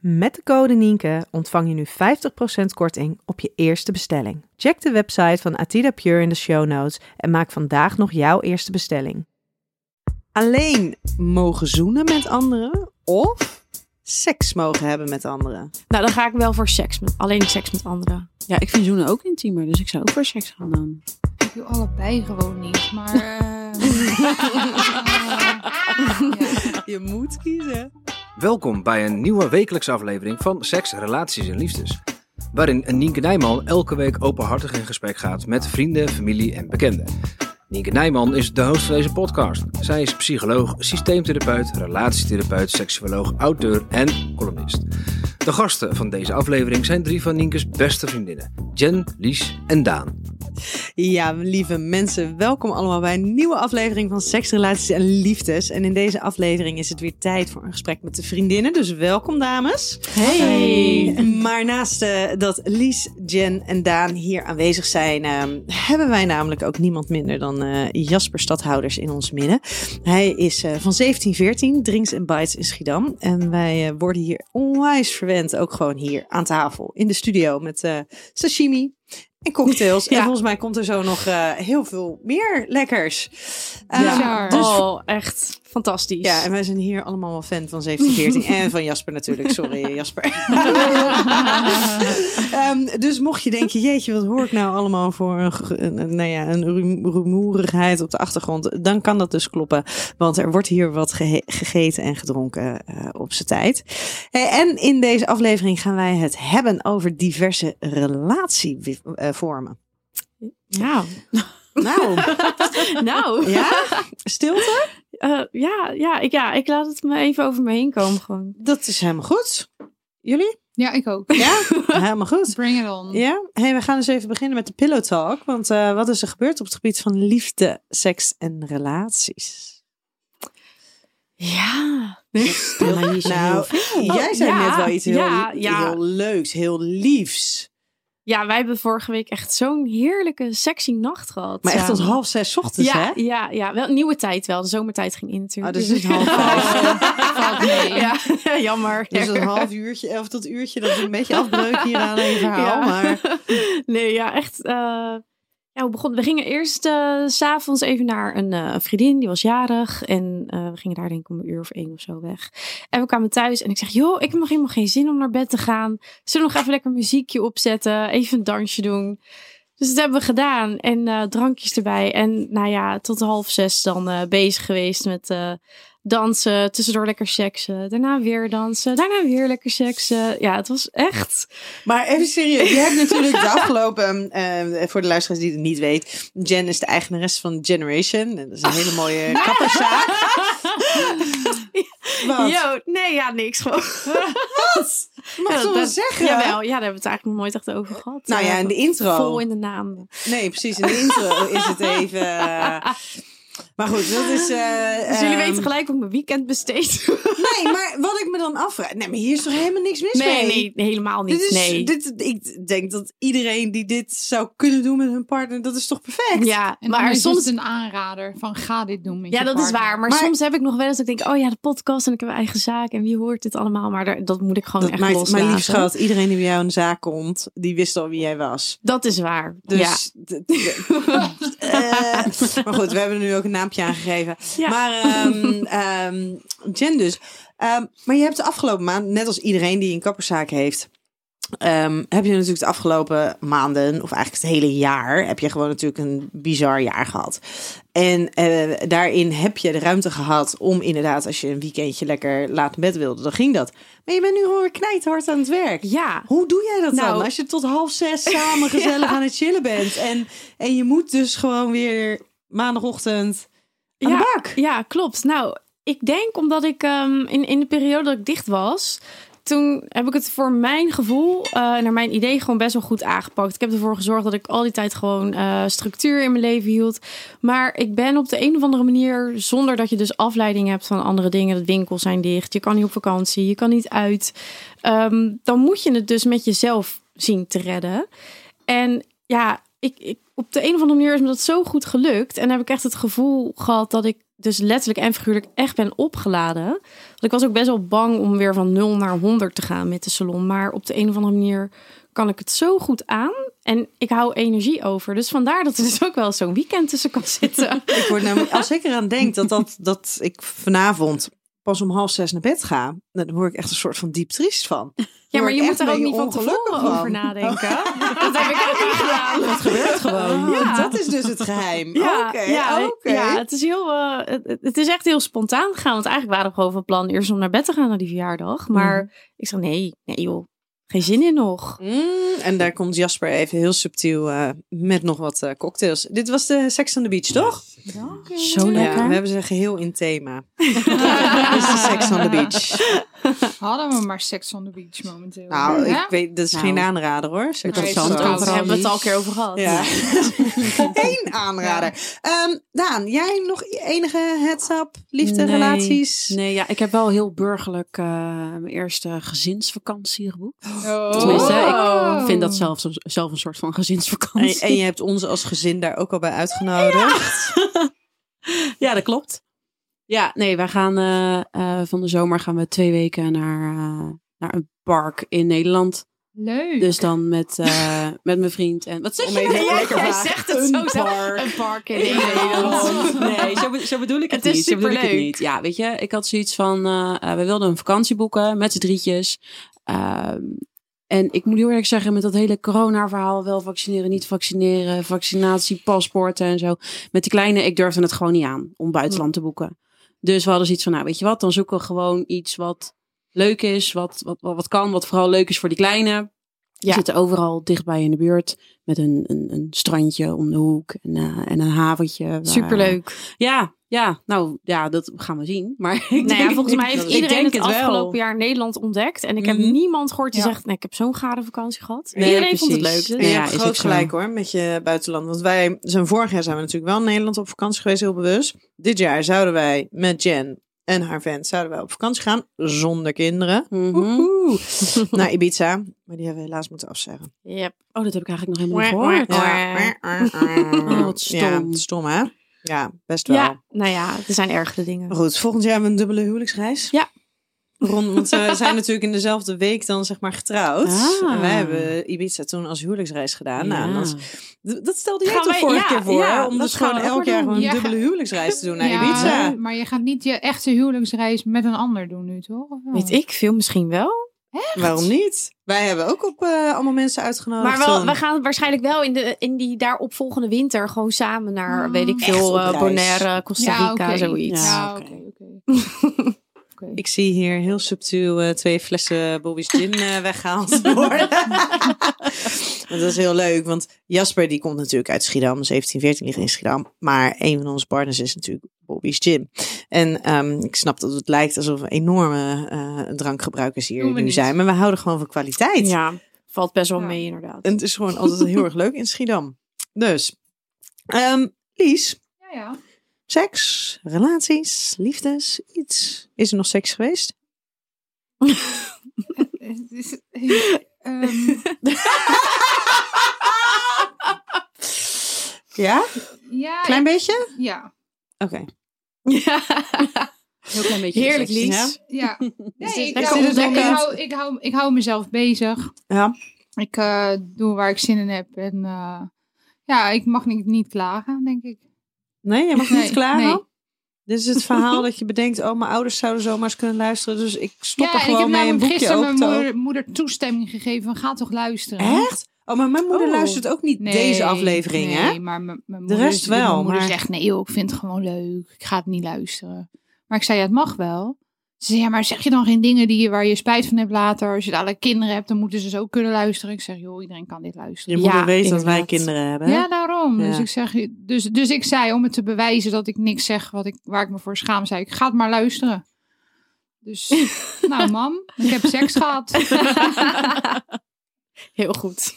Met de code Nienke ontvang je nu 50% korting op je eerste bestelling. Check de website van Atida Pure in de show notes en maak vandaag nog jouw eerste bestelling. Alleen mogen zoenen met anderen of seks mogen hebben met anderen? Nou, dan ga ik wel voor seks. Met, alleen seks met anderen. Ja, ik vind zoenen ook intiemer, dus ik zou ook voor seks gaan dan. Ik doe allebei gewoon niet, maar... eh, Je moet kiezen. Welkom bij een nieuwe wekelijkse aflevering van Seks, Relaties en Liefdes. Waarin Nienke Nijman elke week openhartig in gesprek gaat met vrienden, familie en bekenden. Nienke Nijman is de host van deze podcast. Zij is psycholoog, systeemtherapeut, relatietherapeut, seksuoloog, auteur en columnist. De gasten van deze aflevering zijn drie van Nienkes beste vriendinnen. Jen, Lies en Daan. Ja, lieve mensen, welkom allemaal bij een nieuwe aflevering van Seks, Relaties en Liefdes. En in deze aflevering is het weer tijd voor een gesprek met de vriendinnen. Dus welkom, dames. Hey. Maar naast eh, dat Lies, Jen en Daan hier aanwezig zijn, eh, hebben wij namelijk ook niemand minder dan eh, Jasper Stadhouders in ons midden. Hij is eh, van 1714, Drinks and Bites in Schiedam. En wij eh, worden hier onwijs verwend, ook gewoon hier aan tafel in de studio met eh, sashimi. En cocktails. En volgens mij komt er zo nog eh, heel veel meer lekkers. Ja. dus oh, echt fantastisch. ja, en wij zijn hier allemaal wel fan van 1714 en van Jasper natuurlijk. Sorry Jasper. Ehm, dus mocht je denken, jeetje, wat hoor ik nou allemaal voor een, nou ja, een rumoerigheid op de achtergrond. Dan kan dat dus kloppen. Want er wordt hier wat gegeten en gedronken eh, op zijn tijd. Eh, en in deze aflevering gaan wij het hebben over diverse relatievormen. Ja. Nou, nou. ja, stilte? Eh, ja, ja, ik, ja, ik laat het me even over me heen komen gewoon. Dat is helemaal goed. Jullie? ja, ik ook. Ja, helemaal goed. Bring it on. Ja, hey, we gaan dus even beginnen met de pillow talk. Want eh, wat is er gebeurd op het gebied van liefde, seks en relaties? Ja. Maar niet zo heel Nou, jij zei ja, net wel iets heel, ja, ja. heel leuks, heel liefs. Ja, wij hebben vorige week echt zo'n heerlijke, sexy nacht gehad. Maar echt tot half zes ochtends, ja, hè? ja, ja, wel nieuwe tijd wel. De zomertijd ging in Oh, natuurlijk. dus het is half vijf. Ja, jammer. Dus een half uurtje, of tot uurtje, dat is een beetje afbreuk hier aan je verhaal. Ja. Maar Nee, ja, echt. eh, ja, we, begonnen, we gingen eerst eh, s s'avonds even naar een eh, vriendin, die was jarig. En eh, we gingen daar denk ik om een uur of één of zo weg. En we kwamen thuis en ik zeg, joh, ik heb nog helemaal geen zin om naar bed te gaan. Zullen we nog even lekker muziekje opzetten, even een dansje doen? Dus dat hebben we gedaan en drankjes erbij. En nou ja, tot half zes dan bezig geweest met dansen, tussendoor lekker seksen. Daarna weer dansen, daarna weer lekker seksen. Ja, het was echt... Maar even serieus, je hebt natuurlijk de afgelopen, eh, voor de luisteraars die het niet weet, Jen is de eigenares van Generation. Dat is een hele mooie kapperszaak. Wat? Yo, nee, ja, niks gewoon. Mag Ja, ik wel zeggen? Jawel, ja, daar hebben we het eigenlijk nog nooit echt over gehad. Nou ja, Eh, in de intro. Vol in de naam. Nee, precies. In de intro is het even... Maar goed, dat is... eh, Dus jullie ehm, weten gelijk hoe ik mijn weekend besteed. Nee, maar wat ik me dan afvraag... Nee, maar hier is toch helemaal niks mis Nee, mee? nee, nee, helemaal niet. Dit is, nee. dit, ik denk dat iedereen die dit zou kunnen doen met hun partner, dat is toch perfect? ja, En maar is soms soms... een aanrader van ga dit doen met Ja, je dat is waar. Maar, Maar- soms heb ik nog wel eens dat ik denk, oh ja, de podcast en ik heb mijn eigen zaak en wie hoort dit allemaal. Maar daar, dat moet ik gewoon Dat echt maakt, loslaten. maar lief schat, iedereen die bij jou in de zaak komt, die wist al wie jij was. Dat is waar. Dus, ja. eh, maar goed, we hebben er nu ook een naampje aan gegeven. Ja. Maar Jen dus. Ehm, maar je hebt de afgelopen maand, net als iedereen die een kapperszaak heeft, heb je natuurlijk de afgelopen maanden, of eigenlijk het hele jaar, heb je gewoon natuurlijk een bizar jaar gehad. En eh, daarin heb je de ruimte gehad om inderdaad, als je een weekendje lekker laat bed wilde, dan ging dat. Maar je bent nu gewoon weer knijthard aan het werk. ja. Hoe doe jij dat Nou- dan? Als je tot half zes samen gezellig aan het chillen bent. En, en je moet dus gewoon weer maandagochtend aan ja, bak. Ja, klopt. Nou, ik denk omdat ik ehm, in, in de periode dat ik dicht was, toen heb ik het voor mijn gevoel, eh, naar mijn idee, gewoon best wel goed aangepakt. Ik heb ervoor gezorgd dat ik al die tijd gewoon eh, structuur in mijn leven hield. Maar ik ben op de een of andere manier, zonder dat je dus afleiding hebt van andere dingen, de winkels zijn dicht, je kan niet op vakantie, je kan niet uit. Ehm, dan moet je het dus met jezelf zien te redden. En ja, ik, ik, op de een of andere manier is me dat zo goed gelukt. En heb ik echt het gevoel gehad dat ik dus letterlijk en figuurlijk echt ben opgeladen. Want ik was ook best wel bang om weer van 0 naar 100 te gaan met de salon. Maar op de een of andere manier kan ik het zo goed aan. En ik hou energie over. Dus vandaar dat er dus ook wel zo'n weekend tussen kan zitten. Ik word namelijk, als ik eraan denk dat, dat, dat ik vanavond pas om half zes naar bed ga, dan word ik echt een soort van diep triest van. Ja, maar je moet er ook niet van tevoren over nadenken. Dat heb ik ook niet gedaan. Het gebeurt gewoon. Ja. Dat is dus het geheim. Ja, Oké, ja, het is heel, eh, het, het is echt heel spontaan gegaan. Want eigenlijk waren we gewoon van plan eerst om naar bed te gaan naar die verjaardag. Maar ik zei nee, nee joh, geen zin in nog. Mm, en daar komt Jasper even heel subtiel eh, met nog wat eh, cocktails. Dit was de Sex on the Beach, toch? Zo lekker. Ja, we hebben ze geheel in thema. Dit is de Sex on the Beach. Hadden we maar seks on the beach momenteel. Nou, Ja? ik weet, dat is Nou, geen aanrader hoor. Sex on the interessant Beach. ook. Daar hebben we het al een keer over gehad. Ja. Eén aanrader. Ehm, Daan, jij nog enige heads-up, liefde, Nee. relaties? Nee, ja, ik heb wel heel burgerlijk eh, mijn eerste gezinsvakantie geboekt. Oh. Tenminste, ik vind dat zelf, zelf een soort van En, gezinsvakantie. en je hebt ons als gezin daar ook al bij uitgenodigd. Ja, dat klopt. Ja, nee, wij gaan eh, eh, van de zomer gaan we twee weken naar, eh, naar een park in Nederland. Leuk. Dus dan met, eh, met mijn vriend. En wat zeg je? Nou? Jij vaag. zegt het Een zo park. Een park in Nederland. Nee, zo, be- zo bedoel ik het, Het is niet. Zo bedoel ik het superleuk. niet. Ja, weet je, ik had zoiets van, we wilden een vakantie boeken met z'n drietjes. Ehm, en ik moet heel eerlijk zeggen, met dat hele corona-verhaal, wel vaccineren, niet vaccineren, vaccinatie, paspoorten en zo. Met die kleine, ik durfde het gewoon niet aan om buitenland te boeken. Dus we hadden zoiets van, nou weet je wat, dan zoeken we gewoon iets wat leuk is, wat, wat, wat, kan, wat vooral leuk is voor die kleine. Ja. zitten overal dichtbij in de buurt met een, een, een strandje om de hoek en, eh, en een haventje. waar- Superleuk. Ja, ja, nou ja, dat gaan we zien. Maar ik Nou ja, denk- volgens mij heeft iedereen het, afgelopen jaar Nederland ontdekt. En ik heb Mhm. niemand gehoord die Ja. zegt, nee, ik heb zo'n gare vakantie gehad. Nee, iedereen vond het leuk. En Dus- je Ja, hebt is groot gelijk hoor met je buitenland. Want wij zijn vorig jaar zijn we natuurlijk wel in Nederland op vakantie geweest, heel bewust. Dit jaar zouden wij met Jen en haar vent zouden wij op vakantie gaan zonder kinderen. Woehoe. Naar Ibiza, maar die hebben we helaas moeten afzeggen. Yep. Oh, dat heb ik eigenlijk nog helemaal niet gehoord. Ja, wat stom. Ja, stom hè? Ja, best wel. Ja, nou ja, er zijn ergere dingen. Goed, volgend jaar hebben we een dubbele huwelijksreis. Ja. Rond, want we zijn natuurlijk in dezelfde week dan zeg maar getrouwd. Ah. En wij hebben Ibiza toen als huwelijksreis gedaan. Nou, Ja. dat, dat stelde jij Gaan toch wij- vorige ja, keer voor? ja, om dus gewoon elk jaar gewoon een Ja, dubbele huwelijksreis te doen naar Ja, Ibiza. Maar je gaat niet je echte huwelijksreis met een ander doen nu, toch? Weet ik veel misschien wel. Waarom niet? Wij hebben ook op eh, allemaal mensen uitgenodigd. Maar wel, we gaan waarschijnlijk wel in, de, in die daaropvolgende winter gewoon samen naar, Mm. weet ik veel, eh. Bonaire, Costa Ja, Rica, zoiets. Ja, Ja, oké. oké, oké. Ik zie hier heel subtiel eh, twee flessen Bobby's Gin eh, weggehaald worden. Dat is heel leuk, want Jasper die komt natuurlijk uit Schiedam. 17, 14 ligt in Schiedam. Maar een van onze partners is natuurlijk Bobby's Gin. En ehm, ik snap dat het lijkt alsof we enorme eh, drankgebruikers hier nu niet. zijn. Maar we houden gewoon van kwaliteit. Ja, valt best wel Ja. mee inderdaad. En het is gewoon altijd heel erg leuk in Schiedam. Dus, ehm, Lies, Ja, ja. Seks, relaties, liefdes, iets. Is er nog seks geweest? Ehm, Ja? ja, Klein beetje? ja. Oké. Ja. Heel klein beetje. Heerlijk. Lies. Ja. Is Nee, dit ik, lekker hou, ik, ontdekkend? hou, ik, hou, ik hou mezelf bezig. Ja. Ik eh, doe waar ik zin in heb. En eh, ja, ik mag niet, niet klagen, denk ik. Nee, je mag Nee, niet nee. Dit is het verhaal dat je bedenkt, oh, mijn ouders zouden zomaar eens kunnen luisteren. Dus ik stop ja, er en ik heb gewoon mee een namelijk boekje gisteren mijn moeder, moeder toestemming gegeven van ga toch luisteren. Echt? Oh, maar mijn moeder Oh. luistert ook niet Nee, deze aflevering, nee, hè? maar mijn mijn De moeder, rest wel, Mijn moeder maar- zegt, nee joh, ik vind het gewoon leuk. Ik ga het niet luisteren. Maar ik zei, ja, het mag wel. Ze zei, ja, maar zeg je dan geen dingen die, je- waar je spijt van hebt later? Als je dadelijk kinderen hebt, dan moeten ze zo kunnen luisteren. Ik zeg, joh, iedereen kan dit Je luisteren. moeder Ja, weet dat wij kinderen hebben. Ja, daarom. Dus, Ja. ik zeg, dus, dus ik zei, om het te bewijzen dat ik niks zeg wat ik, waar ik me voor schaam, zei ik, ga het maar luisteren. Dus, nou mam, ik heb seks gehad. Heel goed.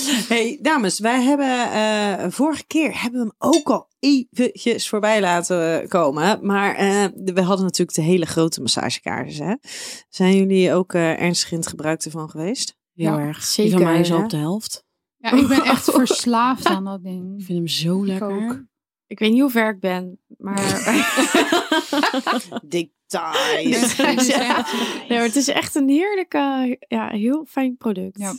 Hey, dames, wij hebben eh, vorige keer hebben we hem ook al eventjes voorbij laten komen. Maar eh, we hadden natuurlijk de hele grote massagekaarsen. Hè? Zijn jullie ook eh, ernstig in het gebruik ervan geweest? Heel Ja, erg. zeker, Die van mij is al op de helft. Ja, ik ben echt verslaafd aan dat Ik ding. vind hem zo lekker. ook. Ik weet niet hoe ver ik ben, maar... Details. Ja, Nee, maar het is echt een heerlijke, ja, heel fijn product. Ja.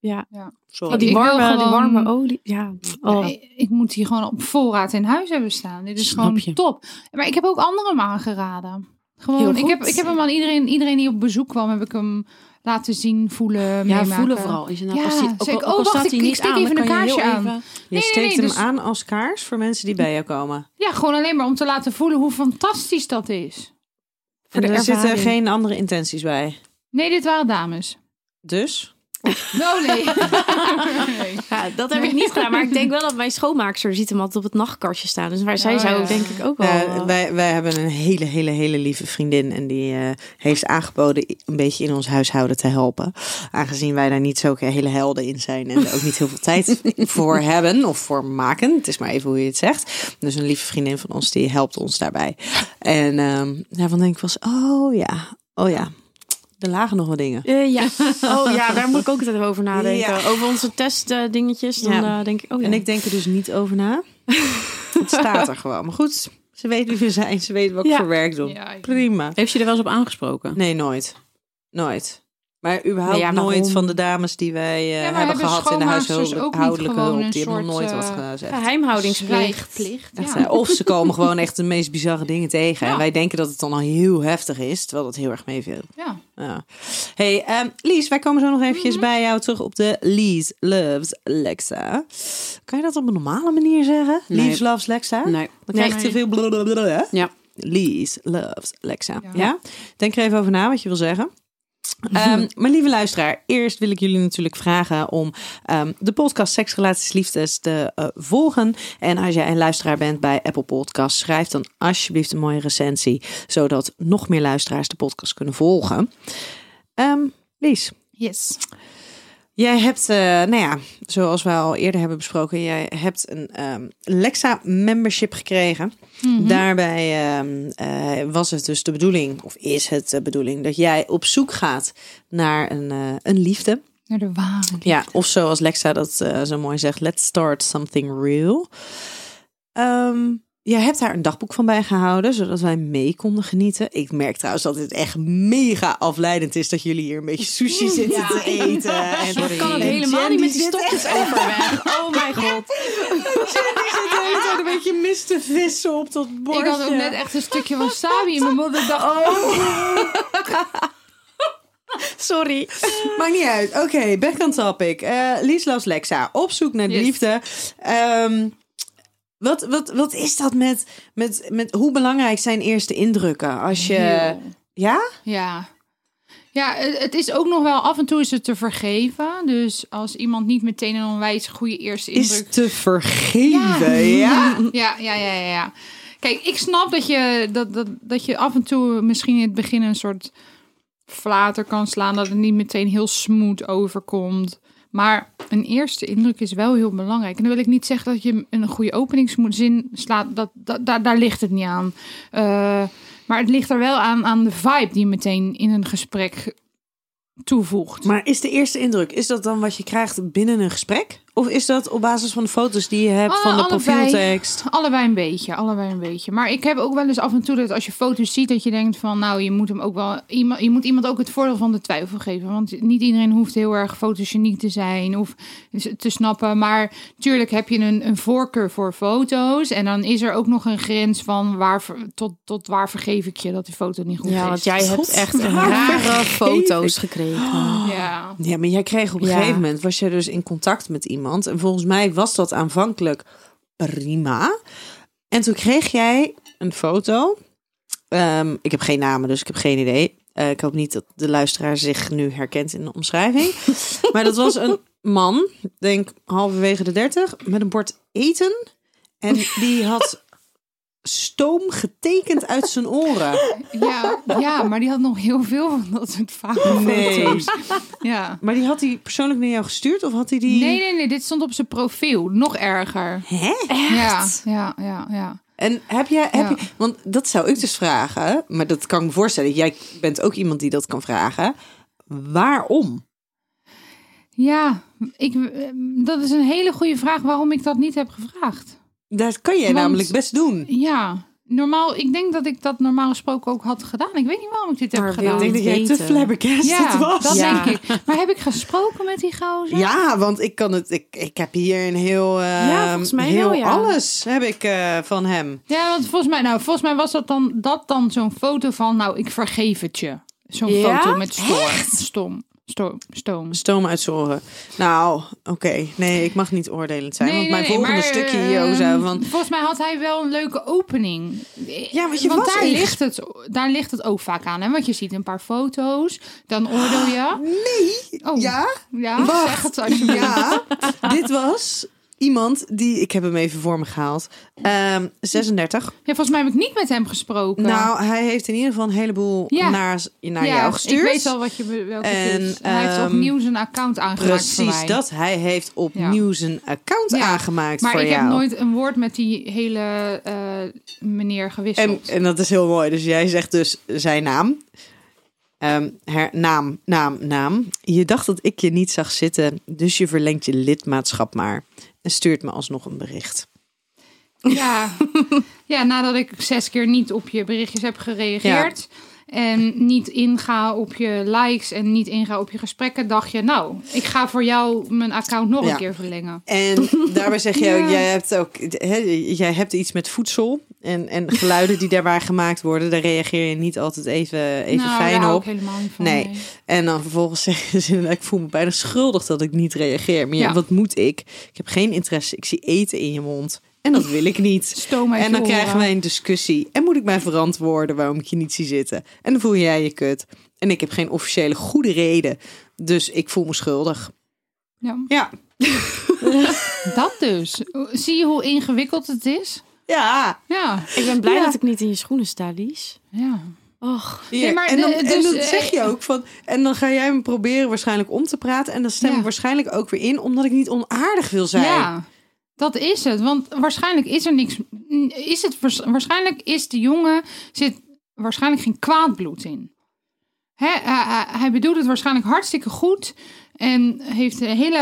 Ja. Sorry. Oh, die, Ik wil warme, die warme olie. Ja. Oh. Ik moet die gewoon op voorraad in huis hebben staan. Dit is Snap gewoon je. top. Maar ik heb ook anderen aangeraden. Gewoon, ik heb, ik heb hem aan iedereen, iedereen die op bezoek kwam, heb ik hem laten zien, voelen, Ja, meemaken. voelen vooral. Is het nou, Ja, als die, ook, al- ik, ook al oh, wacht, staat ik- hij ik niet steek aan, even dan een kan je heel kaarsje aan. even- Je nee, steekt nee, hem dus- aan als kaars voor mensen die bij jou komen. Ja, gewoon alleen maar om te laten voelen hoe fantastisch dat is. Voor en de er zitten geen andere intenties bij. Nee, dit waren dames. Dus? No, nee. nee. Ja, dat heb ik niet gedaan. Maar ik denk wel dat mijn schoonmaakster ziet hem altijd op het nachtkastje staan. Dus waar zij Oh, zou ja. denk ik ook wel... Ja, eh, wij, wij hebben een hele, hele, hele lieve vriendin. En die eh, heeft aangeboden een beetje in ons huishouden te helpen. Aangezien wij daar niet zulke hele helden in zijn. En er ook niet heel veel tijd voor hebben of voor maken. Het is maar even hoe je het zegt. Dus een lieve vriendin van ons die helpt ons daarbij. En ehm daarvan denk ik was, oh ja, oh ja. Er lagen nog wat dingen. eh, ja. Oh ja, daar moet ik ook altijd even over nadenken. Ja. Over onze testdingetjes. Dan Ja. eh, denk ik, oh ja. En ik denk er dus niet over na. Het staat er gewoon. Maar goed, ze weet wie we zijn. Ze weet wat ik voor werk doe. Prima. Heeft je er wel eens op aangesproken? Nee, nooit. Nooit. Maar überhaupt Nee, ja, waarom? nooit van de dames die wij eh, Ja, hebben hebben gehad in de huishoudelijke hulp. Die hebben nog nooit wat eh, gezegd. Geheimhoudingsplicht. Zwijgplicht. Echt, Ja. eh, Of ze komen gewoon echt de meest bizarre dingen tegen. Ja. En wij denken dat het dan al heel heftig is. Terwijl dat heel erg meeviel. Ja. Ja. Hey, ehm, Lies, wij komen zo nog eventjes Mhm. bij jou terug op de Lies Loves Lexa. Kan je dat op een normale manier zeggen? Nee. Lies Loves Lexa? Nee. Dan krijg je Nee. te veel blablabla, hè? Ja. Lies Loves Lexa. Ja. Ja. Denk er even over na wat je wil zeggen. Ehm, maar lieve luisteraar, eerst wil ik jullie natuurlijk vragen om ehm, de podcast Seks, Relaties, Liefdes te eh, volgen. En als jij een luisteraar bent bij Apple Podcasts, schrijf dan alsjeblieft een mooie recensie, zodat nog meer luisteraars de podcast kunnen volgen. Ehm, Lies, Yes. Jij hebt, eh, nou ja, zoals we al eerder hebben besproken, jij hebt een ehm, Lexa membership gekregen. Mhm. Daarbij ehm, eh, was het dus de bedoeling, of is het de bedoeling, dat jij op zoek gaat naar een, eh, een liefde. Naar de ware. Ja, of zoals Lexa dat zo mooi zegt, let's start something real. Ehm jij hebt daar een dagboek van bijgehouden, zodat wij mee konden genieten. Ik merk trouwens dat het echt mega afleidend is dat jullie hier een beetje sushi zitten te eten. En, Ik kan het helemaal Jen, niet met die stokjes overweg. Oh mijn god. Die zit de een beetje mis te vissen op dat bordje. Ik had ook net echt een stukje wasabi in mijn mond. Ik dacht, oh. Sorry. Maakt niet uit. Oké, back on topic. Eh Lies loves Lexa. Op zoek naar de Yes. liefde. Ehm, wat, wat, wat is dat met, met, met... Hoe belangrijk zijn eerste indrukken? Als je... Heel. Ja? Ja. Ja, het het is ook nog wel af en toe is het te vergeven. Dus als iemand niet meteen een onwijs goede eerste indruk... Is te vergeven, ja? Ja, ja, ja, ja, ja. Kijk, ik snap dat je, dat, dat, dat je af en toe misschien in het begin een soort flater kan slaan. Dat het niet meteen heel smooth overkomt. Maar een eerste indruk is wel heel belangrijk. En dan wil ik niet zeggen dat je een goede openingszin slaat. Dat, daar, daar ligt het niet aan. Eh, maar het ligt er wel aan, aan de vibe die je meteen in een gesprek toevoegt. Maar is de eerste indruk, is dat dan wat je krijgt binnen een gesprek? Of is dat op basis van de foto's die je hebt, Alle- van de allebei. profieltekst? Allebei een beetje, allebei een beetje. Maar ik heb ook wel eens af en toe dat als je foto's ziet, dat je denkt van, nou, je moet hem ook wel, iemand, je moet iemand ook het voordeel van de twijfel geven. Want niet iedereen hoeft heel erg fotogeniek te zijn of te snappen. Maar tuurlijk heb je een, een voorkeur voor foto's. En dan is er ook nog een grens van waar, tot, tot waar vergeef ik je dat die foto niet goed Ja, is. want jij hebt echt rare foto's gekregen. Ja. Ja, maar jij kreeg op een Ja. gegeven moment, was jij dus in contact met iemand. En volgens mij was dat aanvankelijk prima. En toen kreeg jij een foto. Ehm, ik heb geen namen, dus ik heb geen idee. Eh, ik hoop niet dat de luisteraar zich nu herkent in de omschrijving. maar dat was een man, denk halverwege de dertig, met een bord eten. En die had stoom getekend uit zijn oren. Ja, ja, maar die had nog heel veel van dat soort vage Nee. foto's. Ja. Maar die had hij persoonlijk naar jou gestuurd? Of had hij die... Nee, nee, nee, dit stond op zijn profiel. Nog erger. Hè? Ja, ja, ja, ja. En heb jij, heb Ja. je, want dat zou ik dus vragen, maar dat kan ik me voorstellen. Jij bent ook iemand die dat kan vragen. Waarom? Ja, ik, dat is een hele goede vraag waarom ik dat niet heb gevraagd. Dat kan jij Want- namelijk best doen. Ja, normaal, ik denk dat ik dat normaal gesproken ook had gedaan. Ik weet niet waarom ik dit heb wil Ik gedaan. denk dat jij te flabbergasted Ja, was. dat Ja. denk ik. Maar heb ik gesproken met die gozer? Ja, want ik kan het. Ik, ik heb hier een heel. Ja, volgens mij heel wel, ja. alles heb ik eh, van hem. Ja, want volgens mij, nou, volgens mij was dat dan, dat dan zo'n foto van, nou, ik vergeef het je. Zo'n Ja? foto met storm. Stom. Stoom. Stoom. Stoom uit zijn oren. Nou, oké. Nee, ik mag niet oordelend zijn. want mijn volgende maar, stukje eh, hier van. Volgens mij had hij wel een leuke opening. Ja, want je was daar, ligt het, daar ligt het ook vaak aan. Hè? Want je ziet een paar foto's, dan oordeel je. Nee. Oh, Ja? ja Wacht. zeg het alsjeblieft. Ja. Dit was iemand die. Ik heb hem even voor me gehaald. Ehm 36. Ja, volgens mij heb ik niet met hem gesproken. Nou, hij heeft in ieder geval een heleboel Ja. naar, naar ja, jou gestuurd. Ik weet al wat je welke En. Hij heeft ehm, opnieuw zijn account aangemaakt Precies dat. Hij heeft opnieuw zijn account aangemaakt Maar voor ik jou. heb nooit een woord met die hele eh, meneer En, gewisseld. en dat is heel mooi. Dus jij zegt dus zijn naam. Ehm, her, naam, naam, naam. Je dacht dat ik je niet zag zitten, dus je verlengt je lidmaatschap maar. En stuurt me alsnog een bericht. Ja. ja, nadat ik zes keer niet op je berichtjes heb gereageerd. En niet inga op je likes en niet inga op je gesprekken, dacht je, nou, ik ga voor jou mijn account nog Ja. een keer verlengen. En daarbij zeg je ook, Ja. jij hebt ook jij hebt iets met voedsel en, en geluiden die daarbij gemaakt worden. Daar reageer je niet altijd even, even nou, fijn daar op. ik helemaal niet van. Nee. En dan vervolgens zeggen ze, ik voel me bijna schuldig dat ik niet reageer. Maar Ja. wat moet ik? Ik heb geen interesse. Ik zie eten in je mond. En dat wil ik niet. Stoom En dan krijgen wij een discussie. En moet ik mij verantwoorden waarom ik je niet zie zitten? En dan voel jij je kut. En ik heb geen officiële goede reden. Dus ik voel me schuldig. Ja, Ja. dat dus. Zie je hoe ingewikkeld het is? Ja. Ja, Ik ben blij Ja. dat ik niet in je schoenen sta, Lies. ja. Och. Nee, maar en dan, en dus, dan eh, zeg je ook van. En dan ga jij me proberen waarschijnlijk om te praten. En dan stem ik Ja. waarschijnlijk ook weer in, omdat ik niet onaardig wil zijn. Ja, dat is het. Want waarschijnlijk is er niks. Is het, waars- waarschijnlijk is de jongen. zit waarschijnlijk geen kwaad bloed in. Hè, hij, hij- bedoelt het waarschijnlijk hartstikke goed. En heeft hele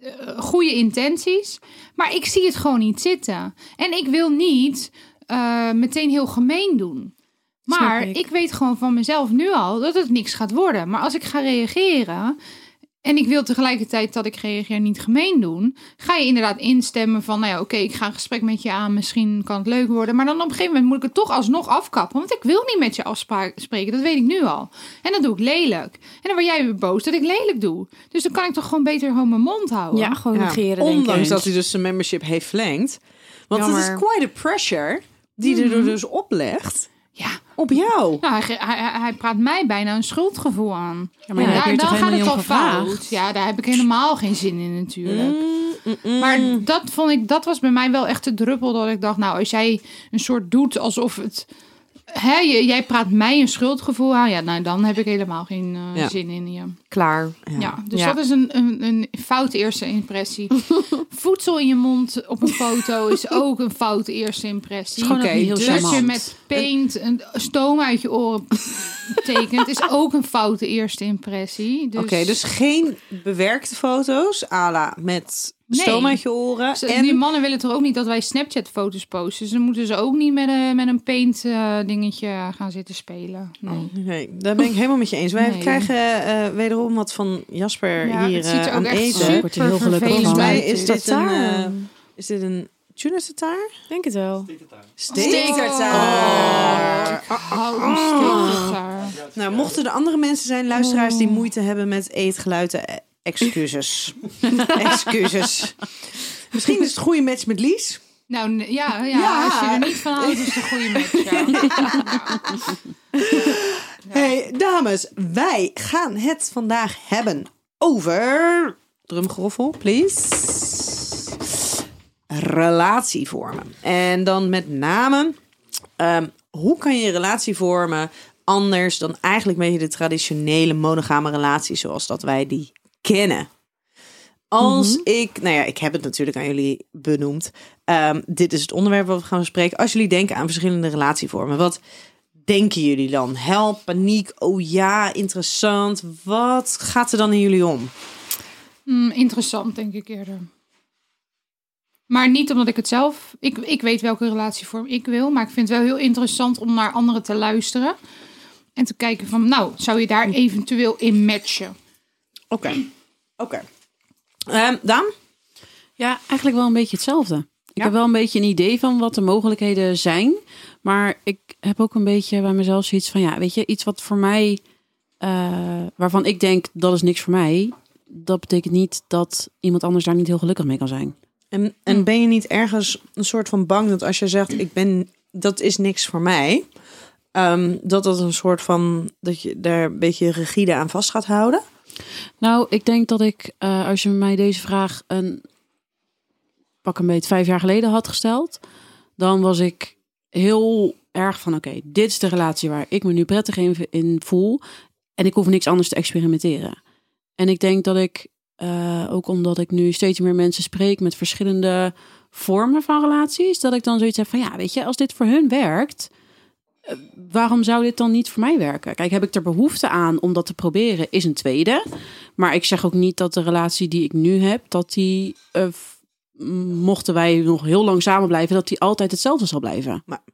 eh, goede intenties. Maar ik zie het gewoon niet zitten. En ik wil niet eh, meteen heel gemeen doen. Maar ik. ik. weet gewoon van mezelf nu al dat het niks gaat worden. Maar als ik ga reageren. En ik wil tegelijkertijd dat ik reageer niet gemeen doen. Ga je inderdaad instemmen van, nou ja, oké, ik ga een gesprek met je aan. Misschien kan het leuk worden. Maar dan op een gegeven moment moet ik het toch alsnog afkappen. Want ik wil niet met je afspreken. Dat weet ik nu al. En dan doe ik lelijk. En dan word jij weer boos dat ik lelijk doe. Dus dan kan ik toch gewoon beter gewoon mijn mond houden. Ja, gewoon Ja, negeren, denk Ondanks ik. dat hij dus zijn membership heeft verlengd. Want het is quite a pressure die hij er dus oplegt Ja. Op jou. Nou, hij, hij, hij- praat mij bijna een schuldgevoel aan. Ja, maar Ja, daar dan gaat helemaal het niet al fout. gevraagd? Ja, daar heb ik helemaal geen zin in natuurlijk. Mm, Maar dat vond ik, dat was bij mij wel echt de druppel dat ik dacht, nou, als jij een soort doet alsof het, hè, je- jij praat mij een schuldgevoel aan, ja, nou, dan heb ik helemaal geen eh, Ja. zin in je. Klaar. Ja, dus Ja. dat is een, een, een foute eerste impressie. Voedsel in je mond op een foto is ook een foute eerste impressie. Oké, heel dus charmant. met paint een stoom uit je oren tekent, is ook een foute eerste impressie. Dus, Oké, dus geen bewerkte foto's, à la met Nee. stoom uit je oren. Ze- En Die mannen willen toch ook niet dat wij Snapchat-foto's posten. Dus dan moeten ze ook niet met een, met een paint-dingetje gaan zitten spelen. Nee. Nee, daar ben ik helemaal met je eens. Wij Nee. krijgen eh, wederom wat van Jasper Ja, hier het ziet eh, er ook aan echt eten. super Wordt er heel gelukkig Volgens mij is dit een, eh, is dit een tuna tartaar? denk het wel. Steektartaar. Oh, van steektartaar. Nou, mochten er andere mensen zijn, luisteraars, die moeite hebben met eetgeluiden, eh, excuses. excuses. Misschien is het een goede match met Lies. Nou, n- ja, ja, Ja. als je er niet van houdt, is het een goede match. Ja. Hey, dames, wij gaan het vandaag hebben over. Drumgeroffel, please. Relatie vormen. En dan met name, ehm, hoe kan je relatie vormen anders dan eigenlijk een beetje de traditionele monogame relatie zoals dat wij die kennen? Als ik, nou ja, ik heb het natuurlijk aan jullie benoemd. Ehm, dit is het onderwerp wat we gaan bespreken. Als jullie denken aan verschillende relatievormen, wat denken jullie dan? Help, paniek, oh ja, interessant. Wat gaat er dan in jullie om? Mm, interessant, denk ik eerder. Maar niet omdat ik het zelf... Ik, ik weet welke relatievorm ik wil. Maar ik vind het wel heel interessant om naar anderen te luisteren. En te kijken van, nou, zou je daar eventueel in matchen? Oké, oké. Ehm, Daan? Ja, eigenlijk wel een beetje hetzelfde. Ik Ja? heb wel een beetje een idee van wat de mogelijkheden zijn. Maar ik heb ook een beetje bij mezelf zoiets van, ja, weet je, iets wat voor mij, eh, waarvan ik denk dat is niks voor mij. Dat betekent niet dat iemand anders daar niet heel gelukkig mee kan zijn. En, en ben je niet ergens een soort van bang dat als je zegt, ik ben, dat is niks voor mij, ehm, dat dat een soort van, dat je daar een beetje rigide aan vast gaat houden? Nou, ik denk dat ik, eh, als je mij deze vraag een pak een beetje vijf jaar geleden had gesteld, dan was ik heel erg van, oké, dit is de relatie waar ik me nu prettig in, in voel en ik hoef niks anders te experimenteren. En ik denk dat ik, eh, ook omdat ik nu steeds meer mensen spreek met verschillende vormen van relaties, dat ik dan zoiets heb van, ja, weet je, als dit voor hun werkt, eh, waarom zou dit dan niet voor mij werken? Kijk, heb ik er behoefte aan om dat te proberen, is een tweede. Maar ik zeg ook niet dat de relatie die ik nu heb, dat die, eh, mochten wij nog heel lang samen blijven, dat die altijd hetzelfde zal blijven. Maar-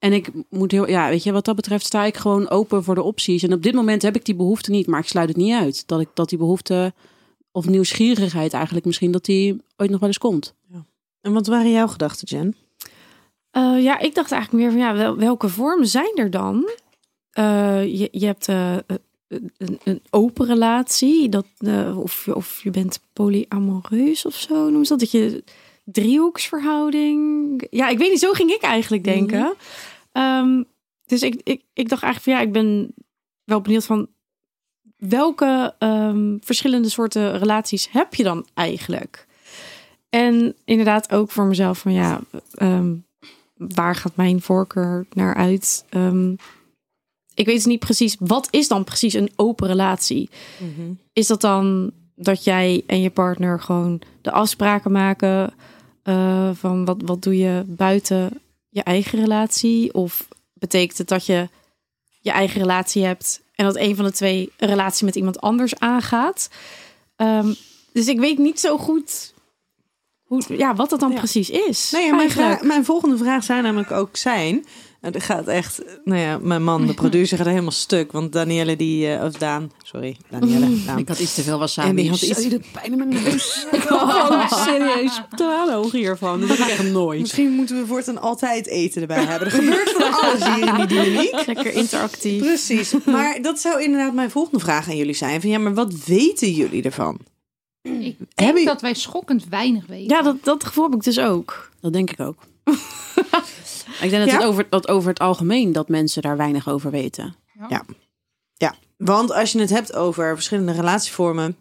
En ik moet heel, ja, weet je, wat dat betreft sta ik gewoon open voor de opties. En op dit moment heb ik die behoefte niet, maar ik sluit het niet uit. Dat ik dat die behoefte, of nieuwsgierigheid eigenlijk misschien, dat die ooit nog wel eens komt. En wat waren jouw gedachten, Jen? Eh, ja, ik dacht eigenlijk meer van ja, wel, welke vormen zijn er dan? Eh, je, je hebt eh, een, een open relatie, dat, eh, of, je- of je bent polyamoreus of zo, noemen ze dat. Dat je driehoeksverhouding. Ja, ik weet niet, zo ging ik eigenlijk denken. Ehm, dus ik, ik, ik dacht eigenlijk van ja, ik ben wel benieuwd van welke ehm, verschillende soorten relaties heb je dan eigenlijk? En inderdaad ook voor mezelf van ja, ehm, waar gaat mijn voorkeur naar uit? Ik weet niet precies, wat is dan precies een open relatie? Is dat dan dat jij en je partner gewoon de afspraken maken eh, van wat, wat doe je buiten je eigen relatie? Of betekent het dat je je eigen relatie hebt en dat een van de twee een relatie met iemand anders aangaat? Ehm, dus ik weet niet zo goed hoe, ja, wat dat dan Ja. precies is. Nee, ja, mijn, vraag- mijn volgende vraag zou namelijk ook zijn. En er gaat echt, nou ja, mijn man, de producer, gaat helemaal stuk. Want Danielle, die, eh, of Daan, sorry, Danielle, Daan. Ik had iets te veel wasabi. En die had iets- de pijn in mijn neus. ik had gewoon serieus hiervan. Dat ik echt nooit. Misschien moeten we voortaan altijd eten erbij hebben. Er gebeurt van alles hier in die dynamiek. Lekker interactief. Precies. Maar dat zou inderdaad mijn volgende vraag aan jullie zijn. Van ja, maar wat weten jullie ervan? Ik denk Hebben je- dat wij schokkend weinig weten. Ja, dat, dat gevoel heb ik dus ook. Dat denk ik ook. ik denk dat, Ja? het over, dat over het algemeen dat mensen daar weinig over weten. Ja, want als je het hebt over verschillende relatievormen.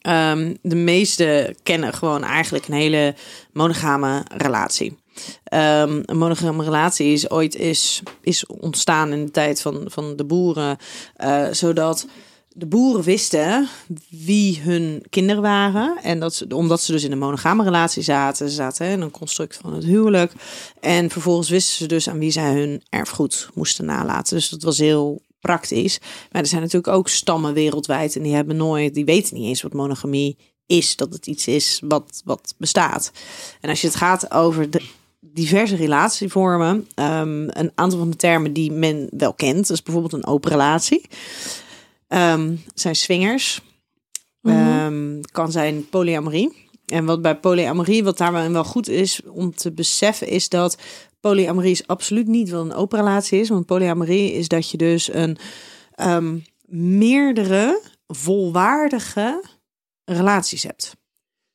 ehm, de meeste kennen gewoon eigenlijk een hele monogame relatie. Ehm, een monogame relatie is ooit is, is ontstaan in de tijd van, van de boeren. eh, zodat de boeren wisten wie hun kinderen waren. En dat ze, omdat ze dus in een monogame relatie zaten. Ze zaten in een construct van het huwelijk. En vervolgens wisten ze dus aan wie zij hun erfgoed moesten nalaten. Dus dat was heel praktisch. Maar er zijn natuurlijk ook stammen wereldwijd. En die hebben nooit, die weten niet eens wat monogamie is. Dat het iets is wat, wat bestaat. En als je het gaat over de diverse relatievormen. ehm, een aantal van de termen die men wel kent. Dus bijvoorbeeld een open relatie. Ehm, zijn swingers. Ehm, kan zijn polyamorie. En wat bij polyamorie, wat daarbij wel goed is om te beseffen, is dat polyamorie is absoluut niet wat een open relatie is. Want polyamorie is dat je dus een ehm, meerdere volwaardige relaties hebt.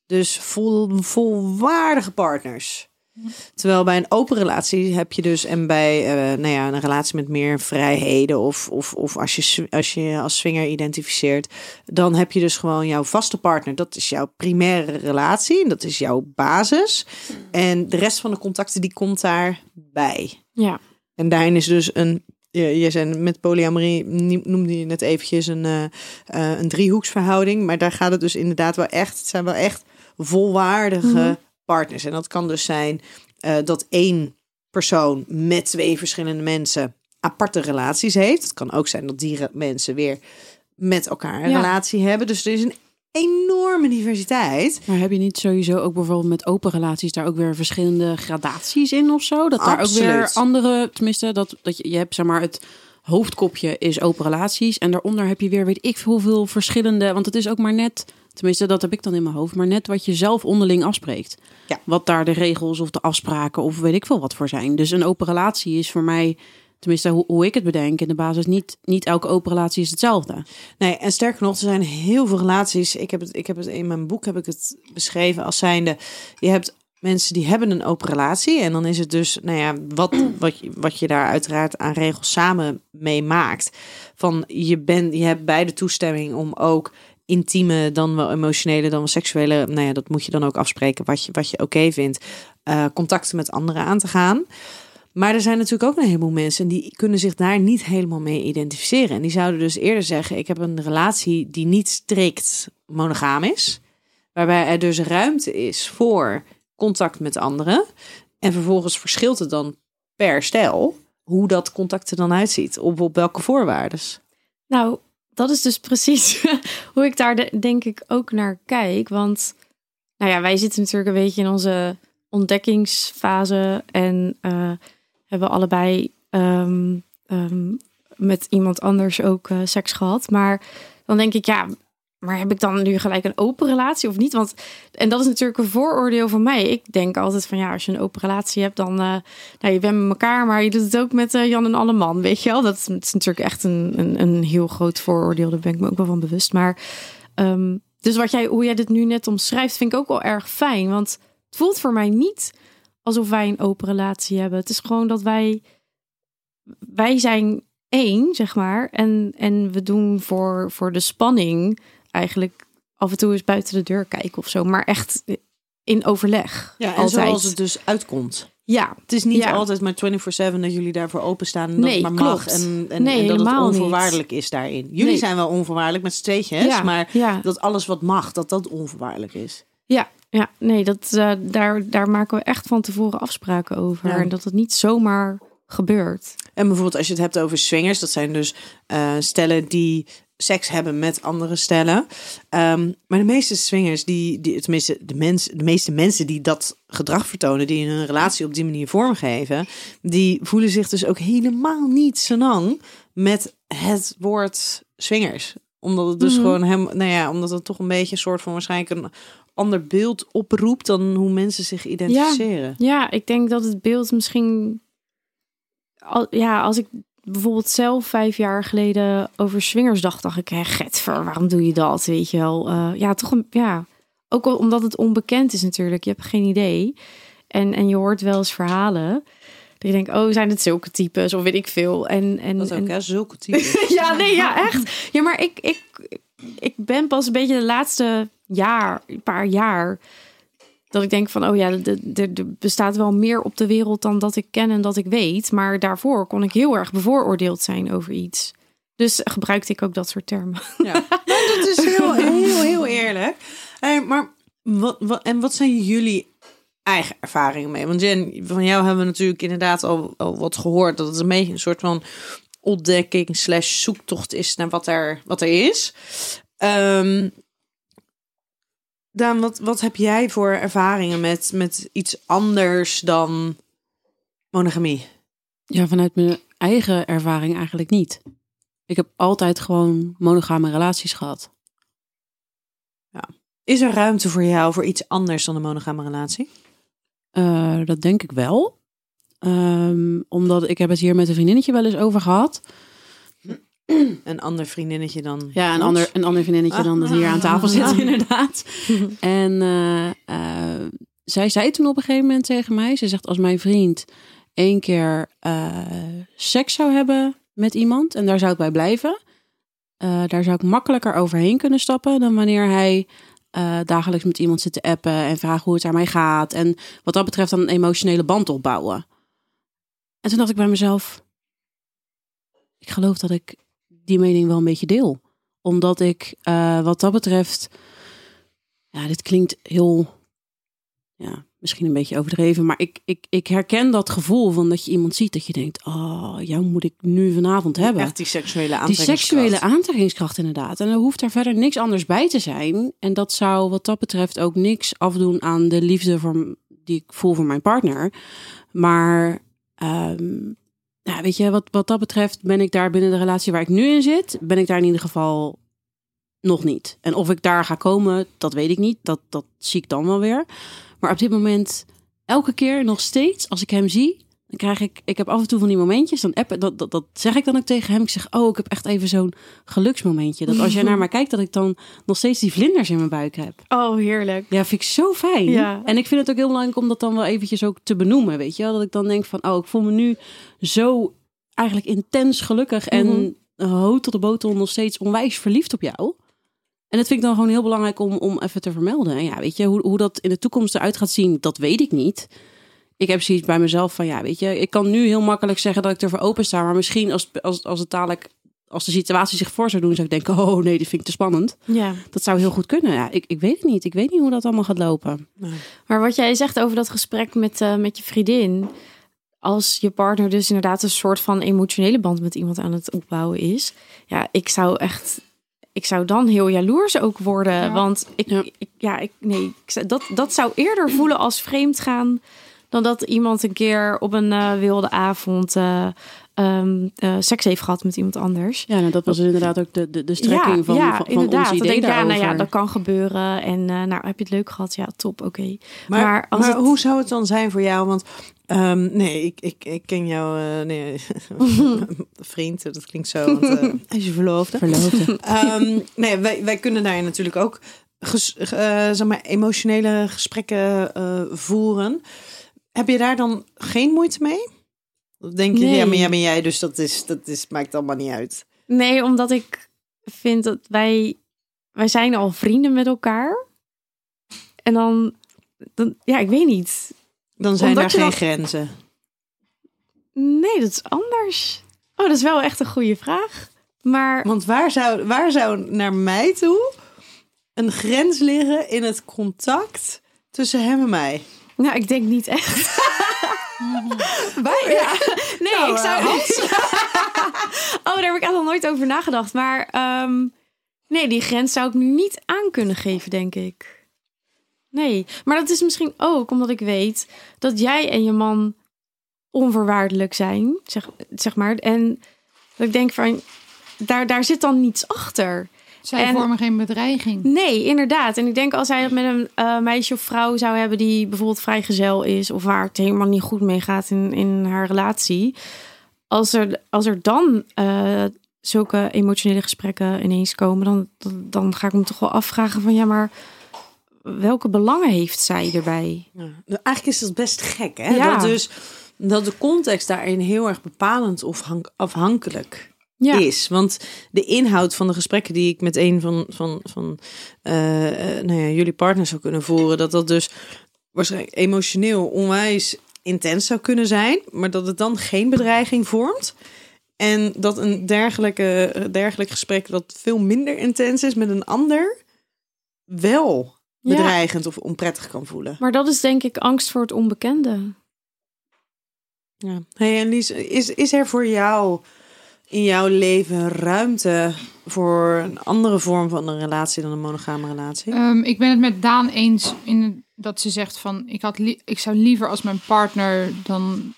Dus vol, volwaardige partners. Terwijl bij een open relatie heb je dus, en bij eh, nou ja, een relatie met meer vrijheden, of, of, of als, je, als je als swinger identificeert, dan heb je dus gewoon jouw vaste partner. Dat is jouw primaire relatie, en dat is jouw basis. En de rest van de contacten, die komt daarbij. Ja. En daarin is dus een. Je, je zijn met polyamorie noemde je net eventjes een, eh, eh, een driehoeksverhouding. Maar daar gaat het dus inderdaad wel echt. Het zijn wel echt volwaardige Mhm. Partners. En dat kan dus zijn eh, dat één persoon met twee verschillende mensen aparte relaties heeft. Het kan ook zijn dat die mensen weer met elkaar een Ja. relatie hebben. Dus er is een enorme diversiteit. Maar heb je niet sowieso ook bijvoorbeeld met open relaties daar ook weer verschillende gradaties in of zo? Dat daar ook weer andere, tenminste, dat, dat je, je hebt zeg maar het hoofdkopje is open relaties. En daaronder heb je weer weet ik veel hoeveel verschillende, want het is ook maar net, tenminste dat heb ik dan in mijn hoofd, maar net wat je zelf onderling afspreekt. Ja. Wat daar de regels of de afspraken of weet ik veel wat voor zijn. Dus een open relatie is voor mij, tenminste hoe, hoe ik het bedenk in de basis, niet, niet elke open relatie is hetzelfde. Nee, en sterker nog, er zijn heel veel relaties. Ik heb het, ik heb het in mijn boek heb ik het beschreven als zijnde. Je hebt mensen die hebben een open relatie. En dan is het dus, nou ja, wat, wat, je, wat je daar uiteraard aan regels samen mee maakt. Van je, bent je hebt beide toestemming om ook intieme, dan wel emotionele, dan wel seksuele. Nou ja, dat moet je dan ook afspreken wat je, wat je oké vindt. eh, contacten met anderen aan te gaan. Maar er zijn natuurlijk ook een heleboel mensen die kunnen zich daar niet helemaal mee identificeren. En die zouden dus eerder zeggen: Ik heb een relatie die niet strikt monogaam is. Waarbij er dus ruimte is voor contact met anderen. En vervolgens verschilt het dan per stijl hoe dat contact er dan uitziet. Op, op welke voorwaarden. Nou, dat is dus precies hoe ik daar de- denk ik ook naar kijk. Want nou ja, wij zitten natuurlijk een beetje in onze ontdekkingsfase. En eh, hebben allebei ehm, ehm, met iemand anders ook eh, seks gehad. Maar dan denk ik, ja, maar heb ik dan nu gelijk een open relatie of niet? Want, en dat is natuurlijk een vooroordeel van mij. Ik denk altijd van ja, als je een open relatie hebt, dan eh, nou, je bent met elkaar, maar je doet het ook met eh, Jan en alle man, weet je wel? Dat is, is natuurlijk echt een, een, een heel groot vooroordeel. Daar ben ik me ook wel van bewust. Maar ehm, dus wat jij, hoe jij dit nu net omschrijft, vind ik ook wel erg fijn. Want het voelt voor mij niet alsof wij een open relatie hebben. Het is gewoon dat wij, wij zijn één, zeg maar. En, en we doen voor, voor de spanning eigenlijk af en toe eens buiten de deur kijken of zo. Maar echt in overleg. Ja, en altijd. zoals het dus uitkomt. Ja, Het is niet Ja. altijd maar 24-7 dat jullie daarvoor openstaan en dat Nee, het maar mag. klopt. En, en, Nee, en dat het niet. onvoorwaardelijk is daarin. Jullie Nee. zijn wel onvoorwaardelijk met z'n tweetjes, ja, maar ja. dat alles wat mag, dat dat onvoorwaardelijk is. Ja, ja nee, dat, eh, daar, daar maken we echt van tevoren afspraken over. En dat het niet zomaar gebeurt. En bijvoorbeeld als je het hebt over swingers, dat zijn dus eh, stellen die seks hebben met andere stellen. Ehm, maar de meeste swingers, die, die tenminste de, mens, de meeste mensen die dat gedrag vertonen, die hun relatie op die manier vormgeven, die voelen zich dus ook helemaal niet zo lang met het woord swingers. Omdat het dus Mhm. gewoon hem, nou ja, omdat het toch een beetje een soort van waarschijnlijk een ander beeld oproept dan hoe mensen zich identificeren. Ja, ik denk dat het beeld misschien. Al, ja, als ik bijvoorbeeld zelf vijf jaar geleden over swingers dacht, ik, hé, getver, waarom doe je dat? Weet je wel. Eh, ja, toch een. Ja, ook omdat het onbekend is natuurlijk. Je hebt geen idee. En, en je hoort wel eens verhalen. Dat je denkt, oh, zijn het zulke types? Of weet ik veel. En, en, Dat ook, en, hè? Zulke types. ja, nee, ja, echt. Ja, maar ik, ik, ik ben pas een beetje de laatste jaar, een paar jaar, dat ik denk van, oh ja, er- bestaat wel meer op de wereld dan dat ik ken en dat ik weet. Maar daarvoor kon ik heel erg bevooroordeeld zijn over iets. Dus gebruikte ik ook dat soort termen. Ja, maar dat is heel, heel, heel eerlijk. Hey, maar wat, wat, en wat zijn jullie eigen ervaringen mee? Want Jen, van jou hebben we natuurlijk inderdaad al, al wat gehoord. Dat het een beetje een soort van ontdekking slash zoektocht is naar wat er, wat er is. Ehm Daan, wat, wat heb jij voor ervaringen met, met iets anders dan monogamie? Ja, vanuit mijn eigen ervaring eigenlijk niet. Ik heb altijd gewoon monogame relaties gehad. Is er ruimte voor jou voor iets anders dan een monogame relatie? Eh, dat denk ik wel. Ehm, omdat ik heb het hier met een vriendinnetje wel eens over gehad. Een ander vriendinnetje dan Ja, een ander, een ander vriendinnetje dan dat hier aan tafel zit, inderdaad. En eh, eh, zij zei toen op een gegeven moment tegen mij: Ze zegt, als mijn vriend één keer eh, seks zou hebben met iemand en daar zou ik bij blijven, daar zou ik makkelijker overheen kunnen stappen dan wanneer hij dagelijks met iemand zit te appen en vragen hoe het daarmee gaat. En wat dat betreft dan een emotionele band opbouwen. En toen dacht ik bij mezelf, ik geloof dat ik die mening wel een beetje deel. Omdat ik eh, wat dat betreft, ja, dit klinkt heel, ja, misschien een beetje overdreven, maar ik, ik, ik herken dat gevoel van dat je iemand ziet dat je denkt, oh, jou moet ik nu vanavond hebben. Echt die seksuele Die aantrekkingskracht. seksuele aantrekkingskracht inderdaad. En er hoeft daar verder niks anders bij te zijn. En dat zou wat dat betreft ook niks afdoen aan de liefde voor, die ik voel voor mijn partner. Maar ehm, ja, weet je, wat, wat dat betreft ben ik daar binnen de relatie waar ik nu in zit, ben ik daar in ieder geval nog niet. En of ik daar ga komen, dat weet ik niet. Dat, dat zie ik dan wel weer. Maar op dit moment, elke keer nog steeds, als ik hem zie, dan krijg ik, ik heb af en toe van die momentjes, dan appen, dat, dat, dat zeg ik dan ook tegen hem. Ik zeg, oh, ik heb echt even zo'n geluksmomentje. Dat als jij naar mij kijkt, dat ik dan nog steeds die vlinders in mijn buik heb. Oh, heerlijk. Ja, vind ik zo fijn. Ja. En ik vind het ook heel belangrijk om dat dan wel eventjes ook te benoemen, weet je wel? Dat ik dan denk van, oh, ik voel me nu zo eigenlijk intens gelukkig en hoog tot de botel nog steeds onwijs verliefd op jou. En dat vind ik dan gewoon heel belangrijk om, om even te vermelden. En ja, weet je, hoe, hoe dat in de toekomst eruit gaat zien, dat weet ik niet. Ik heb zoiets bij mezelf van, ja, weet je, ik kan nu heel makkelijk zeggen dat ik ervoor open sta. Maar misschien als, als, als het dadelijk, als de situatie zich voor zou doen, zou ik denken, oh nee, dit vind ik te spannend. Ja. Dat zou heel goed kunnen. Ja, ik, ik weet het niet. Ik weet niet hoe dat allemaal gaat lopen. Maar wat jij zegt over dat gesprek met, eh, met je vriendin. Als je partner dus inderdaad een soort van emotionele band met iemand aan het opbouwen is. Ja, ik zou echt. Ik zou dan heel jaloers ook worden. Ja. Want ik, Ja. ik, ja, ik, nee, ik, dat, dat zou eerder voelen als vreemd gaan. Dan dat iemand een keer op een eh, wilde avond eh, ehm, eh, seks heeft gehad met iemand anders. Ja, nou, dat was inderdaad ook de, de, de strekking van, ja, van, van inderdaad. ons idee denk ik, ja, nou ja, daarover. dat kan gebeuren. En eh, nou, heb je het leuk gehad? Ja, top, oké. Maar, Maar als maar het- hoe zou het dan zijn voor jou? Want ehm, nee, ik, ik, ik ken jou, eh, nee, vriend, dat klinkt zo. Want, is je verloofde. Verloofde. Ehm, nee, wij, wij kunnen daar natuurlijk ook ges, zeg maar, emotionele gesprekken eh, voeren. Heb je daar dan geen moeite mee? Of denk je, Nee. ja, maar jij ben jij, dus dat, is, dat is, maakt allemaal niet uit. Nee, omdat ik vind dat wij... Wij zijn al vrienden met elkaar. En dan... dan ja, ik weet niet. Dan zijn Omdat er je geen dan- grenzen. Nee, dat is anders. Oh, dat is wel echt een goede vraag. Maar Want waar zou, waar zou naar mij toe een grens liggen in het contact tussen hem en mij? Nou, ik denk niet echt. Wij, ja. Nee, Nou, ik zou... eh, oh, daar heb ik echt nog nooit over nagedacht. Maar ehm, nee, die grens zou ik nu niet aan kunnen geven, denk ik. Nee, maar dat is misschien ook omdat ik weet dat jij en je man onvoorwaardelijk zijn, zeg, zeg maar. En dat ik denk van, daar, daar zit dan niets achter. Zij En- vormen geen bedreiging. Nee, inderdaad. En ik denk als hij het met een eh, meisje of vrouw zou hebben die bijvoorbeeld vrijgezel is of waar het helemaal niet goed mee gaat in, in haar relatie, als er, als er dan eh, zulke emotionele gesprekken ineens komen, dan, dan, dan ga ik me toch wel afvragen van ja, maar welke belangen heeft zij erbij? Ja. Nou, eigenlijk is dat best gek, hè? Ja. Dat dus dat de context daarin heel erg bepalend of hank- afhankelijk Ja, is. Want de inhoud van de gesprekken die ik met een van, van, van eh, eh, nou ja, jullie partners zou kunnen voeren, dat dat dus waarschijnlijk emotioneel onwijs intens zou kunnen zijn, maar dat het dan geen bedreiging vormt. En dat een dergelijke, dergelijk gesprek dat veel minder intens is met een ander, wel Ja. bedreigend of onprettig kan voelen. maar dat is denk ik angst voor het onbekende. Ja. Hey, en Lies, is, is er voor jou in jouw leven ruimte voor een andere vorm van een relatie dan een monogame relatie? Ehm, ik ben het met Daan eens in dat ze zegt van ik, had ik zou liever als mijn partner dan,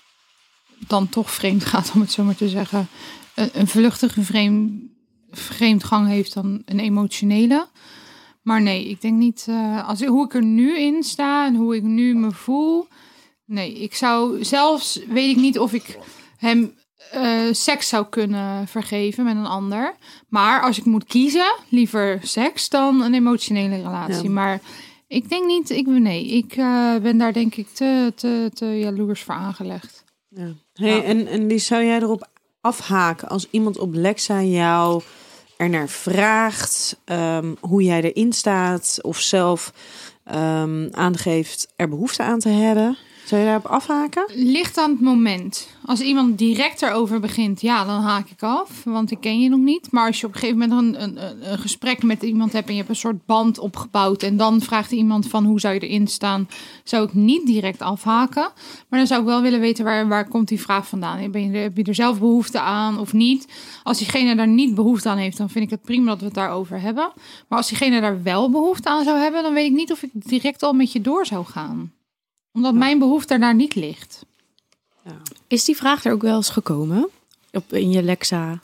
dan toch vreemd gaat, om het zo maar te zeggen, een, een vluchtige vreemd, vreemdgang heeft dan een emotionele. Maar nee, ik denk niet, eh, als, hoe ik er nu in sta en hoe ik nu me voel. Nee, ik zou zelfs, weet ik niet of ik hem eh, seks zou kunnen vergeven met een ander. Maar als ik moet kiezen, liever seks dan een emotionele relatie. Ja. Maar Ik denk niet, ik, nee, ik eh, ben daar denk ik te, te, te jaloers voor aangelegd. Ja. Hey, Ja. En, en Lies, zou jij erop afhaken als iemand op Lexa jou er naar vraagt ehm, hoe jij erin staat of zelf ehm, aangeeft er behoefte aan te hebben? Zou je daarop afhaken? Ligt aan het moment. Als iemand direct erover begint, ja, dan haak ik af, want ik ken je nog niet. Maar als je op een gegeven moment een, een, een- gesprek met iemand hebt en je hebt een soort band opgebouwd en dan vraagt iemand van hoe zou je erin staan, zou ik niet direct afhaken. Maar dan zou ik wel willen weten waar, waar komt die vraag vandaan. Heb je er zelf behoefte aan of niet? Als diegene daar niet behoefte aan heeft, dan vind ik het prima dat we het daarover hebben. Maar als diegene daar wel behoefte aan zou hebben, dan weet ik niet of ik direct al met je door zou gaan. Omdat mijn behoefte daar niet ligt. Is die vraag er ook wel eens gekomen? Op, in je Lexa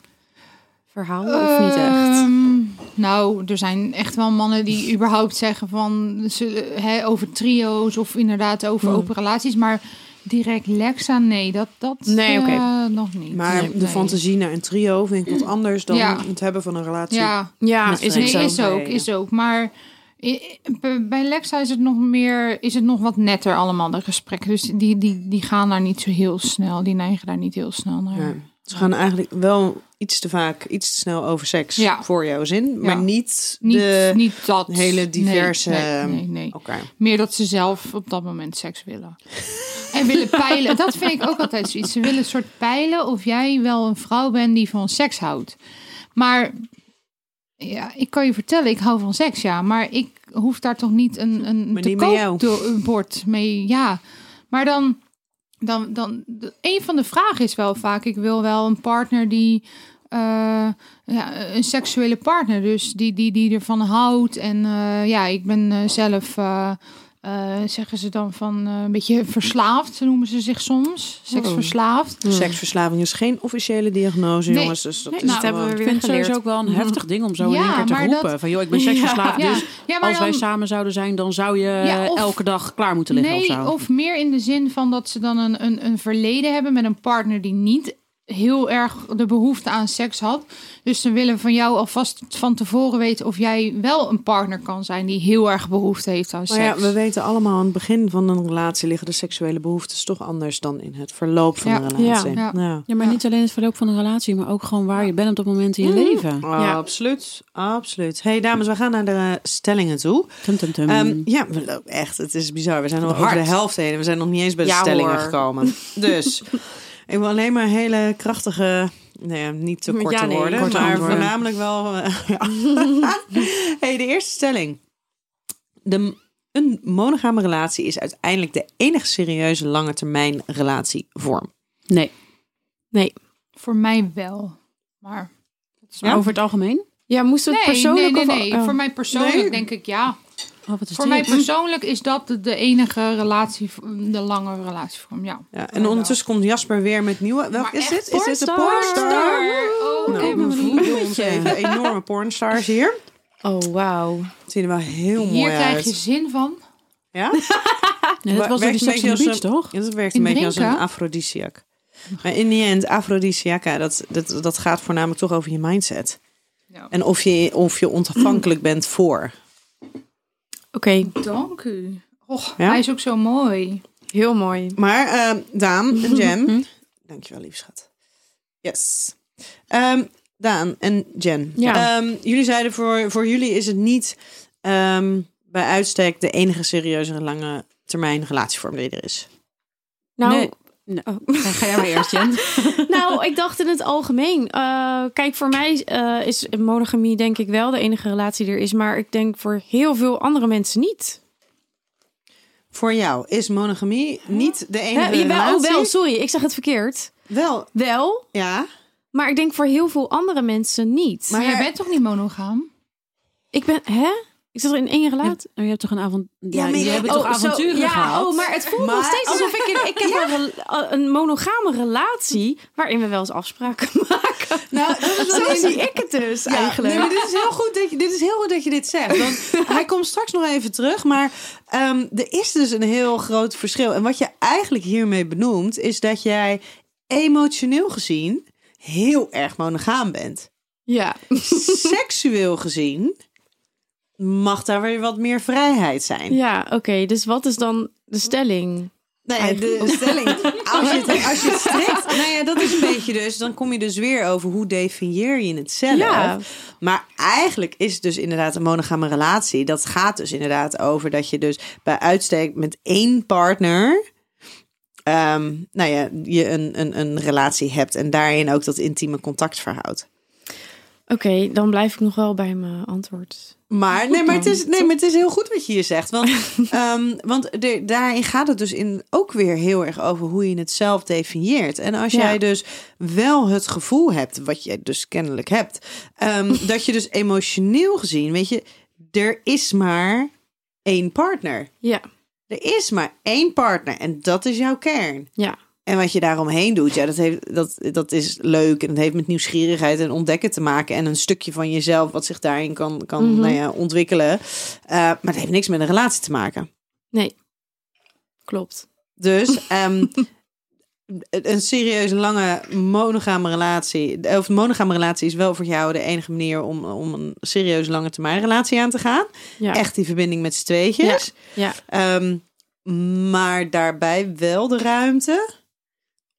verhaal? of niet echt? Ehm, nou, er zijn echt wel mannen die überhaupt zeggen van ze, hè, over trio's of inderdaad over Hmm. open relaties. Maar direct Lexa, nee, dat, dat Nee, oké. eh, nog niet. Maar Nee, de nee. fantasie naar een trio vind ik wat anders dan Ja. het hebben van een relatie. Ja, Ja, is nee, is ook, is ook. Maar bij Lexa is het nog meer, is het nog wat netter allemaal, de gesprekken. Dus die, die, die gaan daar niet zo heel snel. Die neigen daar niet heel snel naar. Ja. Ze gaan eigenlijk wel iets te vaak, iets te snel over seks Ja. voor jouw zin, maar Ja. niet, Niet, de... niet dat. hele diverse- Nee, nee. Meer dat ze zelf op dat moment seks willen. En willen peilen. Dat vind ik ook altijd zoiets. Ze willen een soort peilen of jij wel een vrouw bent die van seks houdt. Maar ja, ik kan je vertellen, ik hou van seks, ja. Maar ik hoef daar toch niet een, een Maar te met jou. kookbord mee. Ja, maar dan, dan, dan, een van de vragen is wel vaak, ik wil wel een partner die... eh, ja, een seksuele partner, dus die, die, die ervan houdt. En eh, ja, ik ben eh, zelf, eh, zeggen ze dan van eh, een beetje verslaafd, noemen ze zich soms. Seksverslaafd. Seksverslaving is geen officiële diagnose, Nee. jongens. Dus dat Nee, is nou, dat hebben we weer Ik vind het geleerd. ook wel een heftig ding om zo in Ja, één keer te roepen. dat- Van joh, ik ben seksverslaafd, Ja, dus ja, maar als wij samen zouden zijn, dan zou je Ja, of- elke dag klaar moeten liggen Nee, of zo. of meer in de zin van dat ze dan een, een, een verleden hebben met een partner die niet heel erg de behoefte aan seks had. Dus ze willen van jou alvast van tevoren weten of jij wel een partner kan zijn die heel erg behoefte heeft aan Maar ja, seks. we weten allemaal aan het begin van een relatie liggen de seksuele behoeftes toch anders dan in het verloop van Ja. een relatie. Ja. Ja. Ja, maar Ja. niet alleen het verloop van een relatie, maar ook gewoon waar je bent op dat moment in je Mm. leven. Ah, Absoluut, absoluut. hey, dames, we gaan naar de stellingen toe. Tum, tum, tum. Ehm, ja, we lopen echt. Het is bizar. We zijn al over de helft heen. en We zijn nog niet eens bij de Ja, stellingen hoor. gekomen. Dus ik wil alleen maar hele krachtige, nee, ja, niet te korte Ja, nee, woorden, korte maar antwoorden. voornamelijk wel. eh, ja. hey, de eerste stelling. De, een monogame relatie is uiteindelijk de enige serieuze lange termijn relatievorm. nee. Voor mij wel. Maar Ja? Over het algemeen? Ja, moest het nee, persoonlijk nee, nee, of... nee. oh. Voor mij persoonlijk Nee. denk ik ja. Oh, wat is Voor mij persoonlijk is dat de, de enige relatie, de lange relatievorm. Ja. Ja, en ondertussen komt Jasper weer met nieuwe. Welk Maar is dit? Is dit de pornstar? Oh, Nou, we voelen ons even enorme pornstars hier. Oh, wauw. Het ziet er wel heel mooi Hier uit. krijg je zin van. Ja? Nee, dat was Werkt een beetje als Beach, een- toch? Ja, dat werkt In een beetje als een afrodisiac. Maar in die end, afrodisiaca, dat, dat, dat gaat voornamelijk toch over je mindset. Ja. En of je, of je ontvankelijk bent voor. Oké, Dank u. Och, Ja? hij is ook zo mooi. heel mooi. Maar eh, Daan en Jen. Dankjewel, lief schat. Yes. Ehm, Daan en Jen. Ja. Ehm, jullie zeiden voor, voor jullie is het niet ehm, bij uitstek de enige serieuze lange termijn relatievorm die er is. Nou, Nee. Oh. Ga, jij maar eerst, Jen. nou, ik dacht in het algemeen. Eh, kijk, voor mij eh, is monogamie denk ik wel de enige relatie die er is. Maar ik denk voor heel veel andere mensen niet. Voor jou is monogamie niet de enige Hè, jawel, relatie? oh, wel, sorry, ik zeg het verkeerd. Wel, Wel, ja. maar ik denk voor heel veel andere mensen niet. Maar Maar- jij bent toch niet monogaam? ik ben, hè? Ik zit er in één relatie. hebt, oh, je hebt toch een avond... Ja, maar je hebt toch Oh, zo- avonturen ja, gehad? Oh, maar het voelt nog steeds alsof ik... in- ik heb een, rela- een monogame relatie... waarin we wel eens afspraken maken. Nou, dat Zo zie ik het dus Ja, eigenlijk. Nee, maar dit is heel goed dat je dit is heel goed dat je dit zegt. Want hij komt straks nog even terug, maar ehm, er is dus een heel groot verschil. En wat je eigenlijk hiermee benoemt, is dat jij emotioneel gezien heel erg monogaam bent. Ja. Seksueel gezien mag daar weer wat meer vrijheid zijn. Ja, oké. dus wat is dan de stelling? Nee, de stelling. Als je, het, als je het strikt. Nou ja, dat is een beetje dus. Dan kom je dus weer over hoe definieer je het zelf. Ja. Maar eigenlijk is het dus inderdaad een monogame relatie. Dat gaat dus inderdaad over dat je dus bij uitstek met één partner. ehm, nou ja, je een, een, een relatie hebt en daarin ook dat intieme contact verhoudt. Oké, dan blijf ik nog wel bij mijn antwoord. Maar, nee, maar, het is, nee, maar het is heel goed wat je hier zegt. Want, ehm, want de- daarin gaat het dus in ook weer heel erg over hoe je het zelf definieert. En als Ja. jij dus wel het gevoel hebt, wat je dus kennelijk hebt, ehm, dat je dus emotioneel gezien, weet je, er is maar één partner. Ja, Er is maar één partner en dat is jouw kern. ja. En wat je daaromheen doet, ja, dat, heeft, dat, dat is leuk. En dat heeft met nieuwsgierigheid en ontdekken te maken. En een stukje van jezelf wat zich daarin kan, kan Mhm. nou ja, ontwikkelen. Eh, maar het heeft niks met een relatie te maken. Nee. Klopt. Dus ehm, een serieuze lange monogame relatie. Of monogame relatie is wel voor jou de enige manier om, om een serieuze lange termijn relatie aan te gaan. Ja. Echt die verbinding met z'n tweetjes. Ja. Ehm, maar daarbij wel de ruimte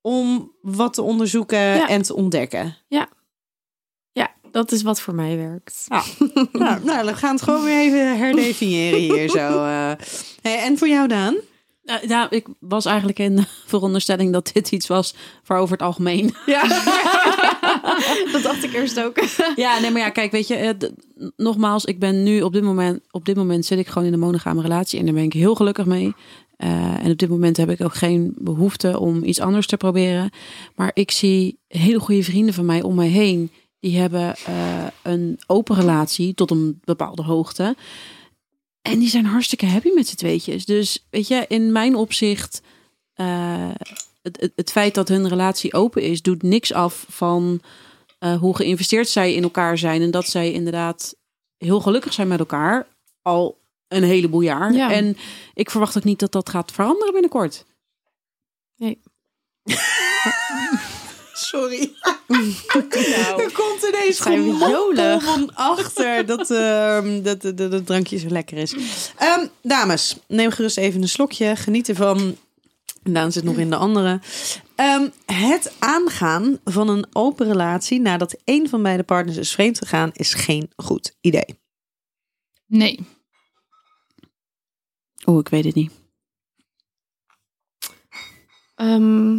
om wat te onderzoeken Ja. en te ontdekken. Ja, dat is wat voor mij werkt. nou, nou, we gaan het gewoon weer even herdefiniëren hier zo. eh. Hey, en voor jou, Daan? Ja, ja, ik was eigenlijk in de veronderstelling dat dit iets was voor over het algemeen. Ja, dat dacht ik eerst ook. Ja, nee, maar ja, kijk, weet je, eh, nogmaals, ik ben nu op dit moment, op dit moment zit ik gewoon in een monogame relatie en daar ben ik heel gelukkig mee. Eh, en op dit moment heb ik ook geen behoefte om iets anders te proberen. Maar ik zie hele goede vrienden van mij om mij heen. Die hebben eh, een open relatie tot een bepaalde hoogte. En die zijn hartstikke happy met z'n tweetjes. Dus weet je, in mijn opzicht, eh, het, het, het feit dat hun relatie open is, doet niks af van hoe geïnvesteerd zij in elkaar zijn. En dat zij inderdaad heel gelukkig zijn met elkaar. Al een heleboel jaar. Ja. En ik verwacht ook niet dat dat gaat veranderen binnenkort. Sorry. Nou, Er komt ineens jolig? van achter dat, ehm, dat, dat, dat het drankje zo lekker is. Ehm, dames, neem gerust even een slokje. Geniet ervan. En Daan zit nog in de andere. Ehm, het aangaan van een open relatie nadat een van beide partners is vreemd gegaan, is geen goed idee. Nee. Oh, ik weet het niet. Ehm,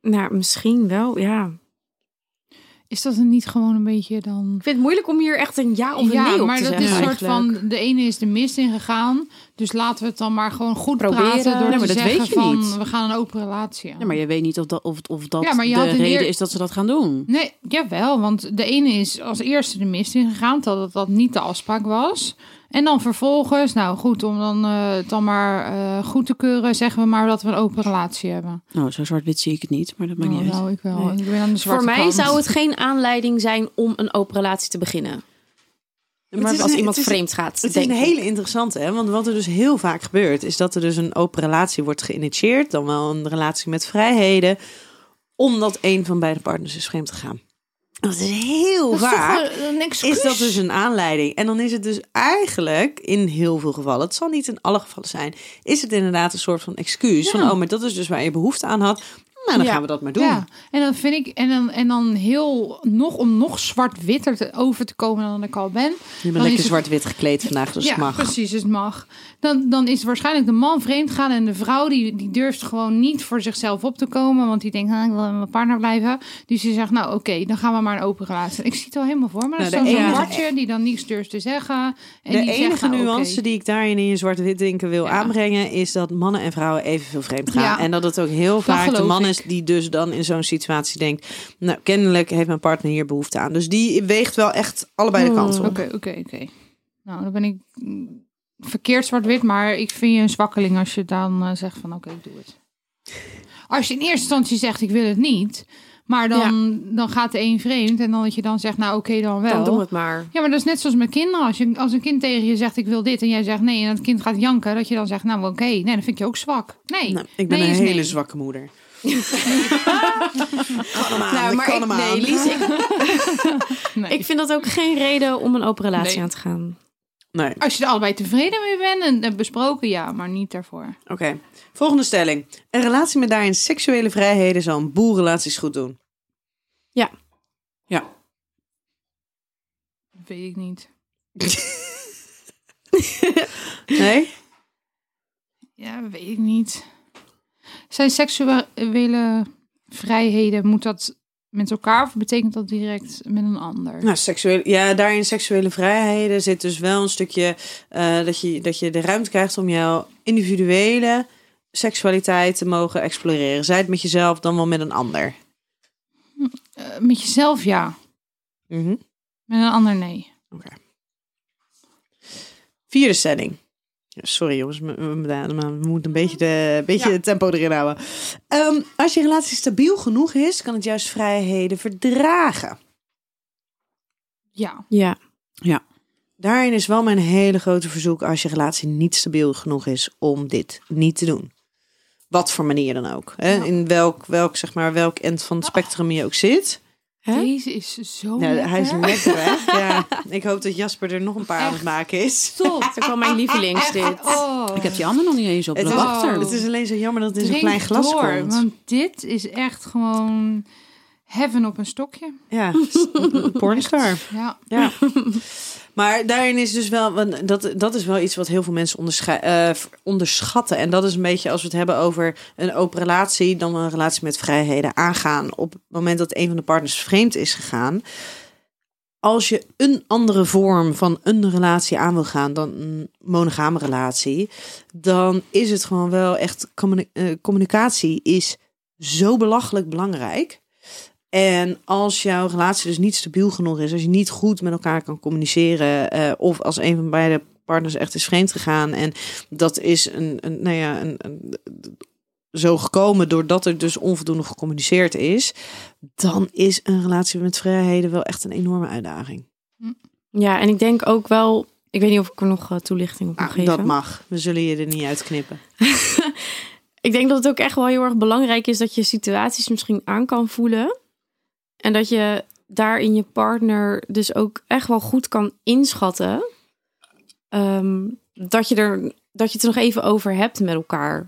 nou, misschien wel, ja. Is dat dan niet gewoon een beetje dan... Ik vind het moeilijk om hier echt een ja of een ja, nee op maar te dat zeggen. is een soort van... De ene is de mist ingegaan. Dus laten we het dan maar gewoon goed Proberen. praten... door te maar dat zeggen weet je van... niet. We gaan een open relatie aan. Ja, maar je weet niet of dat, of, of dat Ja, maar je de had reden eer- is dat ze dat gaan doen. Nee, jawel. Want de ene is als eerste de mist ingegaan... dat dat niet de afspraak was. En dan vervolgens... Nou goed, om dan, eh, het dan maar eh, goed te keuren... zeggen we maar dat we een open relatie hebben. Nou, zo zwart-wit zie ik het niet, maar dat maakt Nou, niet uit. nou, ik wel. Nee. Ik ben aan de zwarte Voor mij kant. zou het geen aanleiding zijn om een open relatie te beginnen. Maar als iemand vreemd gaat, Het is een hele interessante, hè? want wat er dus heel vaak gebeurt, is dat er dus een open relatie wordt geïnitieerd, dan wel een relatie met vrijheden, omdat een van beide partners is vreemd gegaan. Dat is heel Dat vaak. Is dat dus een aanleiding? En dan is het dus eigenlijk in heel veel gevallen, het zal niet in alle gevallen zijn, is het inderdaad een soort van excuus van, oh, maar dat is dus waar je behoefte aan had. Nou, dan Ja. gaan we dat maar doen. Ja, en dan vind ik, en dan, en dan heel, nog om nog zwart-witter te, over te komen dan ik al ben. Je bent lekker zwart-wit gekleed vandaag, dus ja, het mag. precies, het mag. Dan, dan is waarschijnlijk de man vreemd gaan en de vrouw die, die durft gewoon niet voor zichzelf op te komen, want die denkt, nou, ik wil met mijn partner blijven. Dus die zegt, nou oké, dan gaan we maar een open relatie. Ik zie het al helemaal voor me. Dat Nou, is zo'n hartje die dan niets durft te zeggen. En de die enige zegt, nou, nuance die ik daarin in je zwart-wit denken wil aanbrengen, is dat mannen en vrouwen evenveel vreemd gaan. En dat het ook heel vaak de geloof man ik. Is die dus dan in zo'n situatie denkt, nou kennelijk heeft mijn partner hier behoefte aan. Dus die weegt wel echt allebei de kanten op. Oké, oké, oké. Nou, dan ben ik verkeerd zwart-wit, maar ik vind je een zwakkeling als je dan eh, zegt van oké, ik doe het. Als je in eerste instantie zegt ik wil het niet, maar dan, dan gaat de een vreemd en dan dat je dan zegt nou oké, dan wel. Dan doen we het maar. Ja, maar dat is net zoals met kinderen. Als, je, als een kind tegen je zegt ik wil dit en jij zegt nee en het kind gaat janken, dat je dan zegt nou oké, nee, dan vind ik je ook zwak. Nee, Nou, ik ben Nee een hele nee. zwakke moeder. Kan hem aan, nou, ik maar kan ik, nee, Lies, ik, Nee. ik vind dat ook geen reden om een open relatie Nee. aan te gaan. Nee, Als je er allebei tevreden mee bent en hebt besproken, ja, maar niet daarvoor. oké. Volgende stelling. Een relatie met daarin seksuele vrijheden zal een boel relaties goed doen. Ja. Ja. Weet ik niet. Nee? Ja, weet ik niet. Zijn seksuele vrijheden, moet dat met elkaar of betekent dat direct met een ander? Nou, seksuele, ja, daarin seksuele vrijheden zit dus wel een stukje eh, dat, je, dat je de ruimte krijgt om jouw individuele seksualiteit te mogen exploreren. Zij het met jezelf, dan wel met een ander. Eh, met jezelf ja, Mhm. met een ander nee. Vierde stelling. Ja, Sorry jongens, we, moeten een beetje, de, beetje het tempo erin houden. Ehm, als je relatie stabiel genoeg is, kan het juist vrijheden verdragen. Ja, Ja. Daarin is wel mijn hele grote verzoek als je relatie niet stabiel genoeg is om dit niet te doen. Wat voor manier dan ook. Hè? Ja. In welk, welk, zeg maar, welk end van het spectrum je ook zit. Hè? deze is zo Ja, lekker. hij is lekker hè? Ja, ik hoop dat Jasper er nog een paar aan het maken is. Stop. Dat is wel mijn lievelings dit. Oh. Ik heb die andere nog niet eens op Het de is, wachter. het is alleen zo jammer dat het in zo'n klein glas door, komt. Want dit is echt gewoon heaven op een stokje. Ja, pornstar. Ja. Ja. Maar daarin is dus wel, want dat, dat is wel iets wat heel veel mensen eh, onderschatten. En dat is een beetje als we het hebben over een open relatie, dan een relatie met vrijheden aangaan. Op het moment dat een van de partners vreemd is gegaan. Als je een andere vorm van een relatie aan wil gaan dan een monogame relatie, dan is het gewoon wel echt eh, communicatie is zo belachelijk belangrijk. En als jouw relatie dus niet stabiel genoeg is, als je niet goed met elkaar kan communiceren, eh, of als een van beide partners echt is vreemd gegaan en dat is een, een nou ja, een, een, zo gekomen doordat er dus onvoldoende gecommuniceerd is, dan is een relatie met vrijheden wel echt een enorme uitdaging. Ja, en ik denk ook wel... Ik weet niet of ik er nog eh, toelichting op mag Ah, geven. dat mag. We zullen je er niet uitknippen. Ik denk dat het ook echt wel heel erg belangrijk is dat je situaties misschien aan kan voelen. En dat je daarin je partner dus ook echt wel goed kan inschatten. Ehm, dat, je er, dat je het er nog even over hebt met elkaar.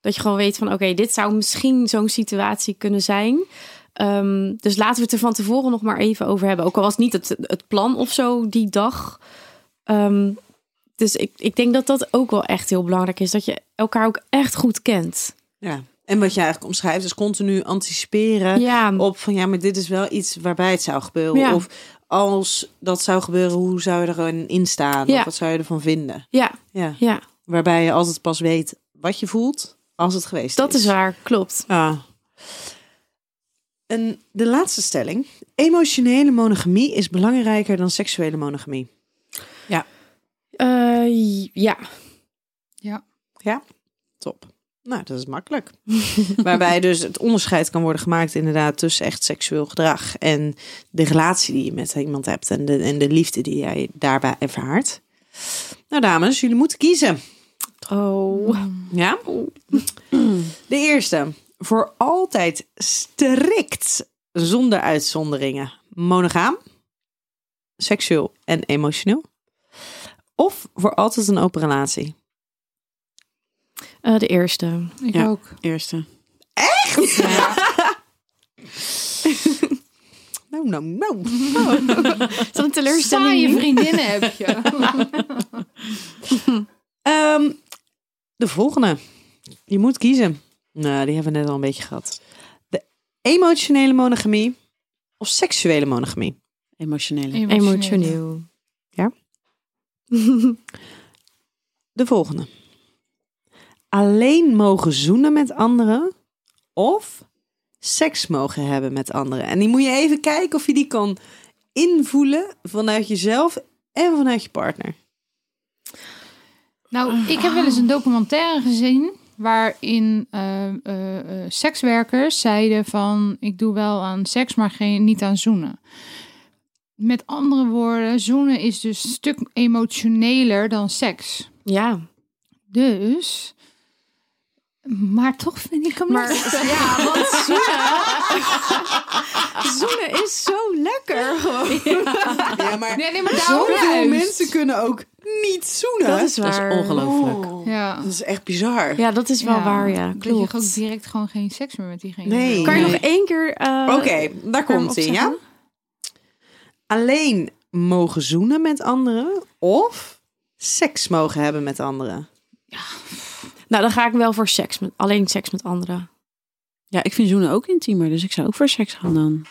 Dat je gewoon weet van oké, dit zou misschien zo'n situatie kunnen zijn. Ehm, dus laten we het er van tevoren nog maar even over hebben. Ook al was niet het, het plan of zo die dag. Ehm, dus ik, ik denk dat dat ook wel echt heel belangrijk is. Dat je elkaar ook echt goed kent. Ja. En wat je eigenlijk omschrijft is continu anticiperen Ja, op van ja, maar dit is wel iets waarbij het zou gebeuren. Ja. Of als dat zou gebeuren, hoe zou je er in staan? Ja. Of wat zou je ervan vinden? ja, Ja. ja, Waarbij je altijd pas weet wat je voelt als het geweest dat is waar, klopt. Ja. En de laatste stelling. Emotionele monogamie is belangrijker dan seksuele monogamie. Eh, ja, Top. Nou, dat is makkelijk. Waarbij dus het onderscheid kan worden gemaakt inderdaad tussen echt seksueel gedrag en de relatie die je met iemand hebt en de, en de liefde die jij daarbij ervaart. Nou dames, jullie moeten kiezen. oh, Ja? De eerste. Voor altijd strikt zonder uitzonderingen. Monogaam, seksueel en emotioneel. Of voor altijd een open relatie. Eh, de eerste. Ik Ja. ook. Eerste. Ja. Nou, nou, nou. Is dat een teleurstelling? Saaie vriendinnen heb je. Ehm, de volgende. Je moet kiezen. Nou, die hebben we net al een beetje gehad. De emotionele monogamie of seksuele monogamie? Emotionele. Emotioneel. De volgende. Alleen mogen zoenen met anderen of seks mogen hebben met anderen. En die moet je even kijken of je die kan invoelen vanuit jezelf en vanuit je partner. Nou, ik heb wel eens een documentaire gezien waarin eh, eh, eh, sekswerkers zeiden van ik doe wel aan seks, maar geen, niet aan zoenen. Met andere woorden, zoenen is dus een stuk emotioneler dan seks. Ja, Dus Maar toch vind ik hem Maar lastig. ja, want zoenen... zoenen is zo lekker gewoon. Ja, maar Nee, nee, maar zoveel mensen kunnen ook niet zoenen. Dat is Dat is waar. ongelooflijk. Ja. Dat is echt bizar. Ja, dat is wel Ja, waar, ja. Dat je Klopt. ook direct gewoon geen seks meer met diegene Nee. Kan je Nee. nog één keer... eh, Oké, daar komt ie, ja? Alleen mogen zoenen met anderen of seks mogen hebben met anderen. Nou, dan ga ik wel voor seks. Met, alleen seks met anderen. Ja, ik vind zoenen ook intiemer, dus ik zou ook voor seks gaan dan.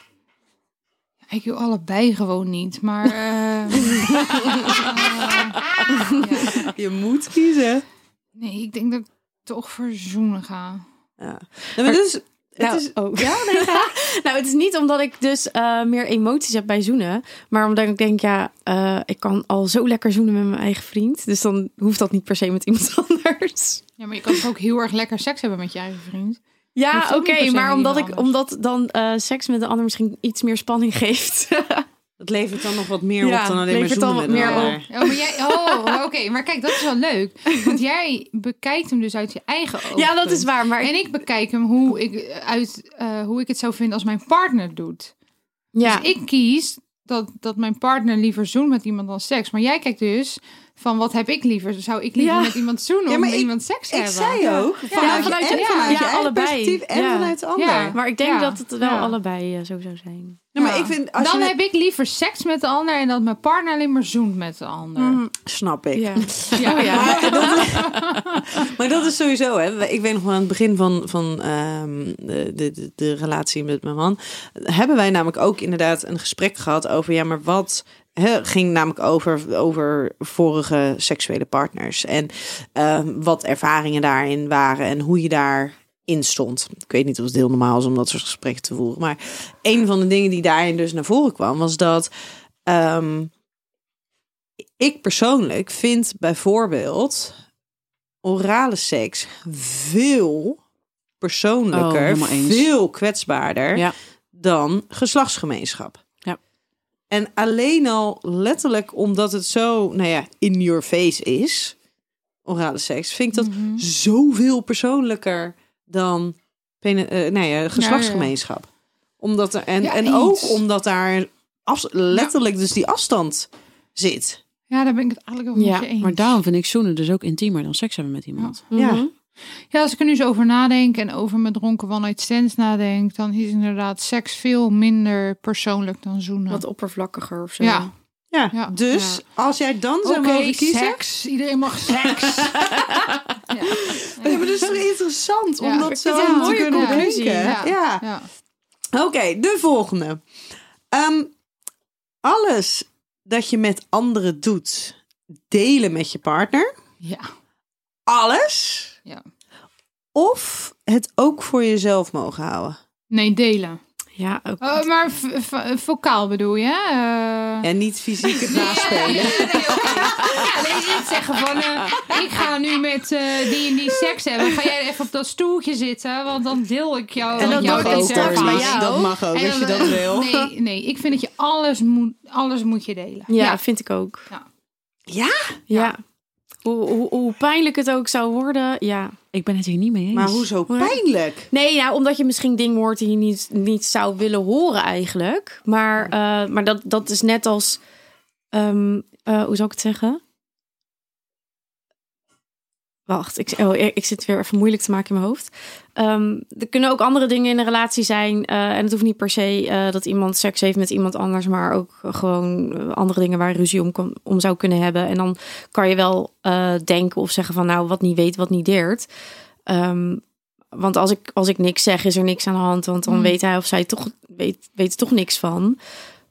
Ik wil allebei gewoon niet, maar... eh, eh, ja. Je moet kiezen. Nee, ik denk dat ik toch voor zoenen ga. Ja. Maar dit is, het Nou, is, oh. Ja, nee, nou, het is niet omdat ik dus eh, meer emoties heb bij zoenen. Maar omdat ik denk, ja, eh, ik kan al zo lekker zoenen met mijn eigen vriend. Dus dan hoeft dat niet per se met iemand anders. Ja, maar je kan toch ook heel erg lekker seks hebben met je eigen vriend? Ja, ook oké, maar omdat, ik, anders. omdat dan eh, seks met de ander misschien iets meer spanning geeft. Het levert dan nog wat meer Ja, op dan alleen maar levert dan zoenen met wat meer op. Oh, maar jij, oh oké. Maar kijk, dat is wel leuk. Want jij bekijkt hem dus uit je eigen ogen. ja, dat is waar. Maar En ik bekijk hem hoe ik, uit, eh, hoe ik het zou vinden als mijn partner het doet. ja, Dus ik kies dat, dat mijn partner liever zoent met iemand dan seks. Maar jij kijkt dus van wat heb ik liever? Zou ik liever Ja. met iemand zoenen Ja, of met ik- iemand seks Ik hebben? zei ook, Ja, vanuit, vanuit je, en je- vanuit ja, je eigen allebei. perspectief en Ja. vanuit de ander. Ja. maar ik denk Ja, dat het wel ja. allebei eh, zo zou zijn. Nee, maar Ja. ik vind, als Dan je heb ik liever seks met de ander en dat mijn partner alleen maar zoent met de ander. Mhm. snap ik. Ja. Ja. Oh, ja. Maar, dat, maar dat is sowieso, hè. Ik weet nog wel aan het begin van, van ehm, de, de, de, relatie met mijn man. Hebben wij namelijk ook inderdaad een gesprek gehad over, ja, maar wat. hè, ging namelijk over, over vorige seksuele partners. En ehm, wat ervaringen daarin waren en hoe je daarin stond. Ik weet niet of het heel normaal is om dat soort gesprekken te voeren. Maar een van de dingen die daarin dus naar voren kwam, was dat. ehm, ik persoonlijk vind bijvoorbeeld orale seks veel Oh, persoonlijker, eens. veel kwetsbaarder Ja. dan geslachtsgemeenschap. Ja. En alleen al letterlijk omdat het zo, nou ja, in your face is, orale seks, vind ik dat Mhm. zoveel persoonlijker dan pene- eh, nou ja, geslachtsgemeenschap. Omdat er, en, Ja, en eens. ook omdat daar af, letterlijk dus die afstand zit. Ja, daar ben ik het eigenlijk wel Ja, met je eens. Maar daarom vind ik zoenen dus ook intiemer dan seks hebben met iemand. Ja. Mhm. Ja, als ik er nu zo over nadenk en over mijn dronken one-night stands nadenk, dan is inderdaad seks veel minder persoonlijk dan zoenen. Wat oppervlakkiger of zo. Ja. Ja, Ja. dus als jij dan zou Oké, mogen kiezen... seks. Iedereen mag seks. ja. Ja, maar dat is toch interessant om dat zo te kunnen conclusie. denken. Ja. Ja. ja. Oké, de volgende. Ehm, alles dat je met anderen doet, delen met je partner. Ja. Alles. Ja. Of het ook voor jezelf mogen houden. Nee, delen. Ja, ook. Oh, maar vocaal bedoel je? hè? Eh, En niet fysiek het naspelen. Ja, nee, niet zeggen van, eh, ik ga nu met eh, die en die seks hebben. Ga jij even op dat stoeltje zitten, want dan deel ik jou. En dat ervaring. jou. Dat mag ook, En als je dan, dat wil. Nee, nee, ik vind dat je alles moet, alles moet je delen. ja, vind ik ook. Ja? Ja. Hoe, hoe, hoe pijnlijk het ook zou worden, ja. Ik ben het hier niet mee eens. Maar hoezo pijnlijk? Nee, nou, omdat je misschien dingen hoort die je niet, niet zou willen horen eigenlijk. Maar, eh, maar dat, dat is net als... ehm, eh, hoe zou ik het zeggen? Wacht, ik, oh, ik ik zit weer even moeilijk te maken in mijn hoofd. Ehm, er kunnen ook andere dingen in een relatie zijn. eh, en het hoeft niet per se eh, dat iemand seks heeft met iemand anders. Maar ook gewoon eh, andere dingen waar ruzie om, kon- om zou kunnen hebben. En dan kan je wel denken of zeggen van nou, wat niet weet, wat niet deert. Ehm, want als ik, als ik niks zeg, is er niks aan de hand. Want dan Hmm. weet hij of zij toch, weet, weet toch niks van.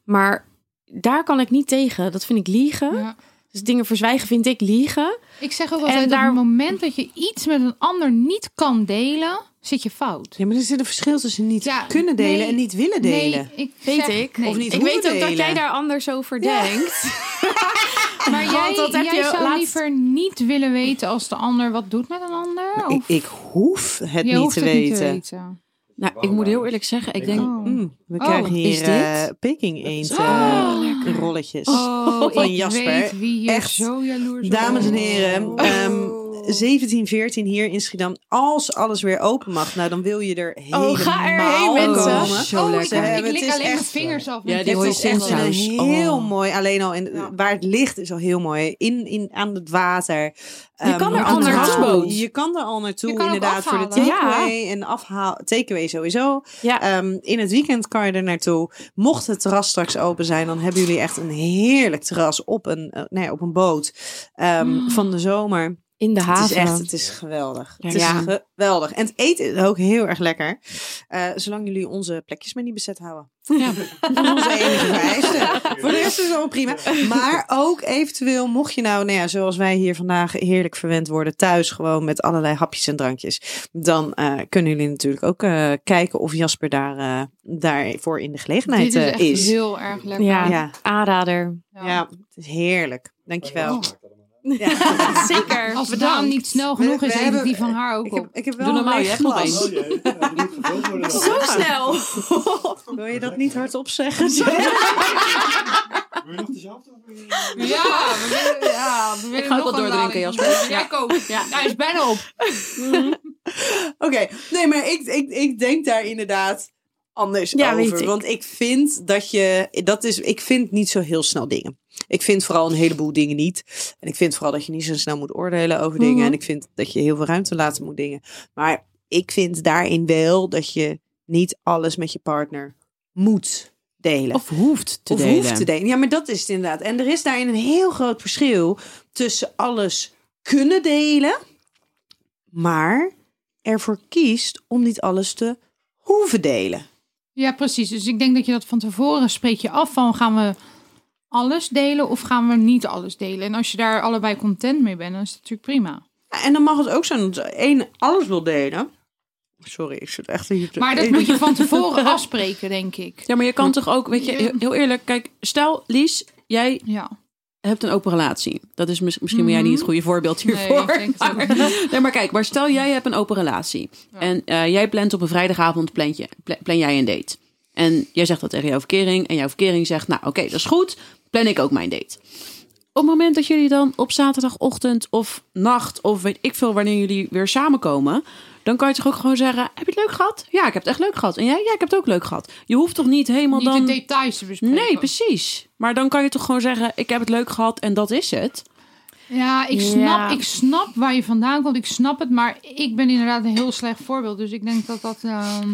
Maar daar kan ik niet tegen. Dat vind ik liegen. Ja. Dus dingen verzwijgen vind ik liegen. Ik zeg ook En altijd, daar- op het moment dat je iets met een ander niet kan delen, zit je fout. Ja, maar er zit een verschil tussen niet Ja, kunnen delen nee, en niet willen delen. Nee, ik Weet zeg- ik. nee. Of niet Ik hoeven weet ook dat delen. jij daar anders over denkt. Maar jij, Want dat heb jij je zou laatst- liever niet willen weten als de ander wat doet met een ander? Ik, Of ik hoef het je niet hoeft te het weten. niet te weten. Nou, ik moet heel eerlijk zeggen, ik denk... Mm, we oh. krijgen hier uh, Peking eend oh, eh, rolletjes. Oh, Van Jasper. Echt. zo jaloers Dames en heren, um, 1714 hier in Schiedam. Als alles weer open mag, nou dan wil je er helemaal Oh, ga erheen mensen. Komen. Oh, oh lekker. Oh, ik, klik alleen mijn vingers af. Ja, dit is echt heel oh. mooi, alleen al in, waar het ligt is al heel mooi. In, in, aan het water. Je ehm, kan er al naartoe. Je kan er al naartoe, inderdaad, voor de takeaway en afhaal, takeaway sowieso. Ja. Ehm, in het weekend kan je er naartoe. Mocht het terras straks open zijn, dan hebben jullie echt een heerlijk terras op een, eh, nee, op een boot ehm, mm. van de zomer. In de Het haven. is echt, het is geweldig. Het is Ja. geweldig. En het eten is ook heel erg lekker. Eh, zolang jullie onze plekjes maar niet bezet houden. Ja. Dat is onze enige vereiste. Voor de rest is het allemaal prima. Maar ook eventueel, mocht je nou, nou ja, zoals wij hier vandaag heerlijk verwend worden thuis, gewoon met allerlei hapjes en drankjes, dan eh, kunnen jullie natuurlijk ook eh, kijken of Jasper daar, eh, daarvoor in de gelegenheid Dit is echt is. heel erg lekker. Ja. Ja. Aanrader. Ja, het is heerlijk. Dankjewel. Oh. Ja. Zeker. Als het Bedankt. dan niet snel genoeg We- is, we hebben- die van haar ook Ik heb, ik heb wel Doe een normaal, glas. één. Oh jee, ja, moet dan. Zo snel. Wil je dat niet hardop zeggen? Wil je nog dezelfde? Ja, we willen, ja, we willen ga ook nog wel een doordrinken. Jasper. Jij ook. Ja. Hij is bijna op. Oké, nee, maar ik, ik, ik denk daar inderdaad anders Ja, over. ik. Want ik vind dat je, dat is, ik vind niet zo heel snel dingen. Ik vind vooral een heleboel dingen niet. En ik vind vooral dat je niet zo snel moet oordelen over dingen. Mhm. En ik vind dat je heel veel ruimte laten moet dingen. Maar ik vind daarin wel dat je niet alles met je partner moet delen. Of hoeft te Of delen. hoeft te delen. Ja, maar dat is het inderdaad. En er is daarin een heel groot verschil tussen alles kunnen delen, maar ervoor kiest om niet alles te hoeven delen. Ja, precies. Dus ik denk dat je dat van tevoren spreek je af van gaan we alles delen of gaan we niet alles delen. En als je daar allebei content mee bent, dan is het natuurlijk prima. Ja, En dan mag het ook zijn dat één alles wil delen. Sorry, ik zit echt hier. te- Maar dat moet je van tevoren afspreken, denk ik. Ja, maar je kan toch ook, weet je, heel, heel eerlijk, kijk, stel Lies, jij Ja. Hebt een open relatie. Dat is mis- misschien ben jij niet het goede voorbeeld Nee, hiervoor. ook niet. nee, maar kijk, maar stel jij hebt een open relatie. En eh, jij plant op een vrijdagavond, plant je, pla- plan jij een date. En jij zegt dat tegen jouw verkering. En jouw verkering zegt, nou oké, dat is goed. Plan ik ook mijn date. Op het moment dat jullie dan op zaterdagochtend of nacht... of weet ik veel wanneer jullie weer samenkomen... dan kan je toch ook gewoon zeggen... heb je het leuk gehad? Ja, ik heb het echt leuk gehad. En jij? Ja, ik heb het ook leuk gehad. Je hoeft toch niet helemaal Niet dan... de details te bespreken. Nee, precies. Maar dan kan je toch gewoon zeggen: Ik heb het leuk gehad en dat is het. Ja, ik snap, Ja. ik snap waar je vandaan komt. Ik snap het, maar ik ben inderdaad een heel slecht voorbeeld. Dus ik denk dat dat... ehm,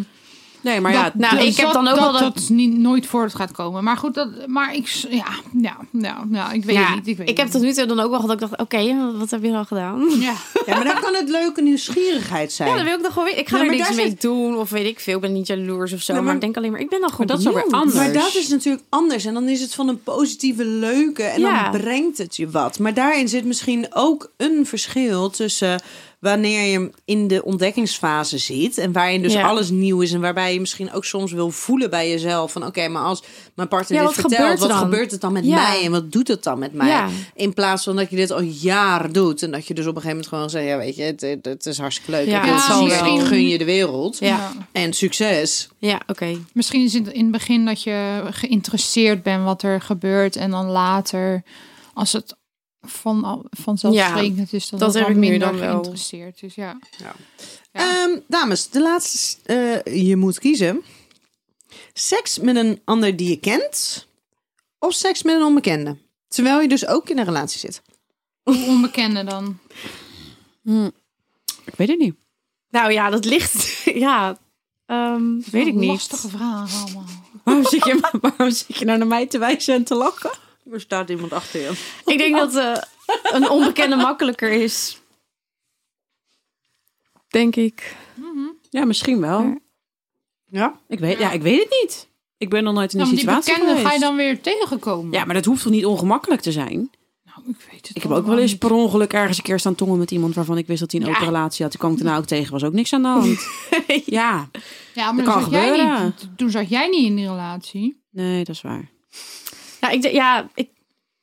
Nee, maar ja, dat, nou, ik heb dat- dan ook dat, wel dat- dat niet, nooit voort gaat komen. Maar goed, dat, maar ik... Ja, ja, ja, ja ik weet Ja, het niet. Ik, weet ik heb tot nu toe dan ook wel gehad dat ik dacht, oké, wat heb je al gedaan? Ja. Ja, maar dan kan het leuke nieuwsgierigheid zijn. Ja, dan wil ik nog gewoon weten. Ik ga Ja, er niks mee zit- doen of weet ik veel. Ik ben niet jaloers of zo. Maar, maar- ik denk alleen maar, ik ben dan gewoon dat is benieuwd. anders. Maar dat is natuurlijk anders. En dan is het van een positieve leuke. En Ja. dan brengt het je wat. Maar daarin zit misschien ook een verschil tussen wanneer je in de ontdekkingsfase zit. En waarin dus Ja. alles nieuw is. En waarbij je misschien ook soms wil voelen bij jezelf. Van oké, maar als mijn partner Ja, dit wat vertelt. gebeurt er Wat dan? gebeurt het dan met Ja. mij? En wat doet het dan met mij? Ja. In plaats van dat je dit al jaren doet. En dat je dus op een gegeven moment gewoon zegt. Ja, weet je, het, het, het is hartstikke leuk. Ja, en wel. ik gun je de wereld. Ja. En succes. Ja, oké. Misschien is het in het begin dat je geïnteresseerd bent wat er gebeurt. En dan later, als het van, vanzelfsprekend is, dan dat wat ik nu minder dan wel. geïnteresseerd. Dus ja. Ja. Ehm, dames, de laatste. eh, je moet kiezen. Seks met een ander die je kent. Of seks met een onbekende. Terwijl je dus ook in een relatie zit. Hoe onbekende dan? Hm. Ik weet het niet. Nou ja, dat ligt... ja, ehm, weet ik niet. Lastige vragen allemaal. Waarom zit, je, waarom zit je nou naar mij te wijzen en te lachen? Er staat iemand achter je. Ik denk dat eh, een onbekende makkelijker is. Denk ik. Ja, misschien wel. Ja? Ik weet, ja. ik weet het niet. Ik ben nog nooit in Nou, die maar die situatie bekende geweest. ga je dan weer tegenkomen. Ja, maar dat hoeft toch niet ongemakkelijk te zijn? Nou, ik weet het Ik heb ook wel eens per ongeluk ergens een keer staan tongen met iemand waarvan ik wist dat hij een Ja. open relatie had. Toen kwam ik daarna ook tegen, was ook niks aan de hand. ja, Ja, maar Dat kan jij niet, toen zat jij niet in die relatie. nee, dat is waar. Ja, ik, de- ja ik,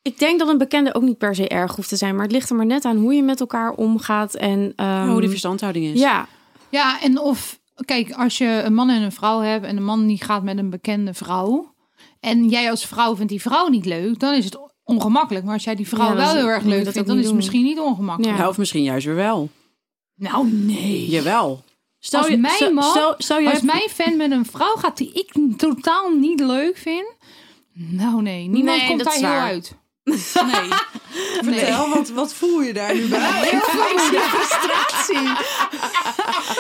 ik denk dat een bekende ook niet per se erg hoeft te zijn. Maar het ligt er maar net aan hoe je met elkaar omgaat. En, ehm, hoe die verstandhouding is. Ja, Ja, en of, kijk, als je een man en een vrouw hebt en de man die gaat met een bekende vrouw. En jij als vrouw vindt die vrouw niet leuk, dan is het ongemakkelijk. Maar als jij die vrouw Ja, wel heel erg leuk vindt, dan is het doen. misschien niet ongemakkelijk. Ja. Ja, of misschien juist weer wel. Nou, nee. Jawel. Stel Als je, mijn man- stel, stel jij Als mijn fan met een vrouw gaat die ik totaal niet leuk vind. Nou nee, niemand Nee, komt dat daar heel waar. uit. Nee. nee. Vertel, wat, wat voel je daar nu bij? Heel veel frustratie.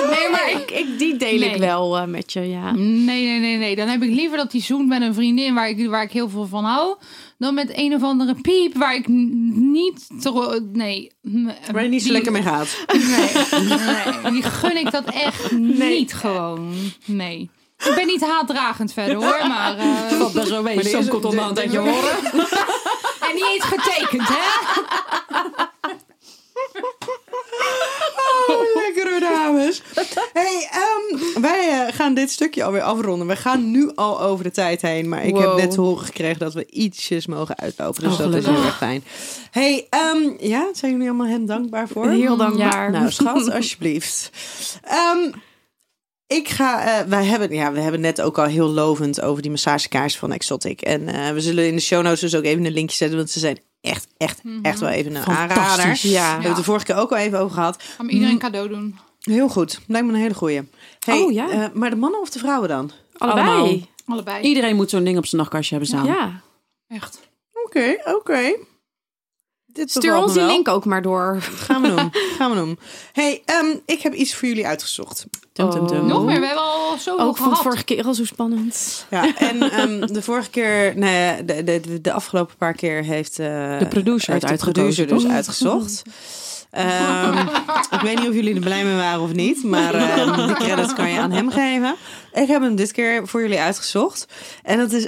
Nee, maar ik, ik, die deel ik wel eh, met je, ja. Nee, nee, nee, nee. Dan heb ik liever dat hij zoent met een vriendin waar ik, waar ik heel veel van hou. Dan met een of andere piep waar ik niet... Nee. Waar je niet zo Die- lekker mee gaat. Nee, nee. Die gun ik dat echt niet gewoon. Nee. Ik ben niet haatdragend verder hoor, maar... eh, valt best wel mee. De- een de- tijdje horen. en niet eens getekend, hè? Oh, lekkere dames. Hey, ehm, wij eh, gaan dit stukje alweer afronden. We gaan nu al over de tijd heen. Maar ik heb net te horen gekregen dat we ietsjes mogen uitlopen. Dus Oh, dat is heel erg fijn. Hey, ehm, ja, zijn jullie allemaal hem dankbaar voor? Heel dankbaar. Nou, schat, alsjeblieft. Ehm, ik ga, eh, wij hebben, ja, we hebben net ook al heel lovend over die massagekaars van Exotic. En eh, we zullen in de show notes dus ook even een linkje zetten, want ze zijn echt, echt, echt wel even een aanrader. Fantastisch. We Ja. hebben het de vorige keer ook al even over gehad. Ga me iedereen cadeau doen. Heel goed, lijkt me een hele goeie. Hey, Oh, ja. eh, maar de mannen of de vrouwen dan? Allebei. Allemaal. Allebei. Iedereen moet zo'n ding op zijn nachtkastje hebben staan. Ja. Echt. Oké, oké. Dit Stuur ons die link ook maar door. Gaan we doen. Gaan we doen. Hey, ehm, ik heb iets voor jullie uitgezocht. Tum, tum, tum. Oh. Nog meer, we hebben al zoveel Ook van de vorige keer al zo spannend. Ja, en ehm, de vorige keer, nou ja, de, de, de, de afgelopen paar keer heeft, eh, De producer heeft het de producer dus uitgezocht. Ehm, ik weet niet of jullie er blij mee waren of niet, maar de credits kan je aan hem geven. Ik heb hem dit keer voor jullie uitgezocht. En dat is,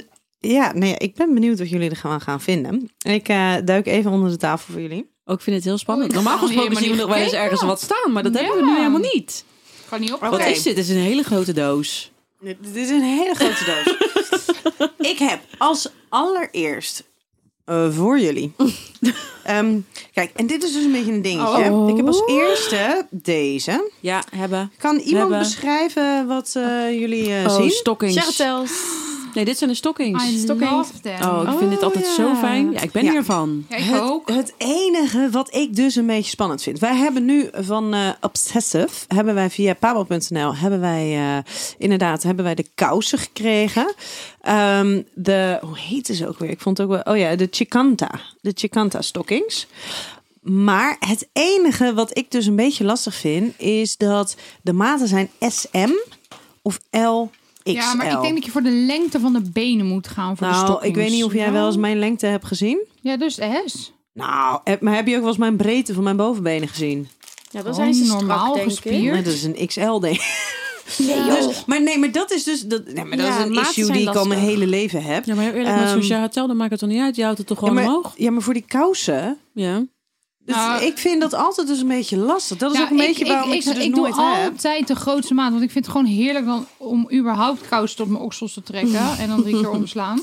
ja, nee, ik ben benieuwd wat jullie er gaan gaan vinden. Ik eh, duik even onder de tafel voor jullie. Ook ik vind het heel spannend. Normaal gesproken zien we nog wel eens ergens wat staan, maar dat hebben we nu helemaal niet. Kan niet op. Oké. Wat is dit? Het is een hele grote doos. Dit dit is een hele grote doos. ik heb als allereerst eh, voor jullie. Ehm, kijk, en dit is dus een beetje een dingetje. Oh. Ik heb als eerste deze. Ja, hebben. Kan iemand Hebben. beschrijven wat eh, jullie eh, Oh, zien? stockings. Zeg het eens. Nee, dit zijn de stockings. I Stockings. love them. Oh, ik vind dit Oh, altijd ja. zo fijn. Ja, ik ben Ja. hiervan. Ja, ik Het, ook. het enige wat ik dus een beetje spannend vind. Wij hebben nu van eh, Obsessive, hebben wij via pabel.nl, hebben wij eh, inderdaad, hebben wij de kousen gekregen. Ehm, de, hoe heette ze ook weer? Ik vond het ook wel, oh ja, de Chicanta. De Chicanta stockings. Maar het enige wat ik dus een beetje lastig vind, is dat de maten zijn SM of L. XL. Ja, maar ik denk dat je voor de lengte van de benen moet gaan voor de nou, ik weet niet of jij wel eens mijn lengte hebt gezien. Ja, dus S. Nou, heb- maar heb je ook wel eens mijn breedte van mijn bovenbenen gezien? Ja, dan zijn ze normaal denk gespierd. Nee, dat is een XL, denk ik. Nee, Dus, maar nee, maar dat is dus dat, nee, maar dat Ja, is een issue die ik al mijn hele leven heb. Ja, maar heel eerlijk, met Ehm, zo'n Charatel, dan maakt het toch niet uit. Je houdt het toch Ja, gewoon maar, omhoog? ja, maar voor die kousen. Ja. Dus Nou, ik vind dat altijd dus een beetje lastig. Dat is ook een beetje waarom ik, ik, ze dus ik nooit doe heb. altijd de grootste maat. Want ik vind het gewoon heerlijk dan, om überhaupt kousen tot mijn oksels te trekken. en dan drie keer omslaan.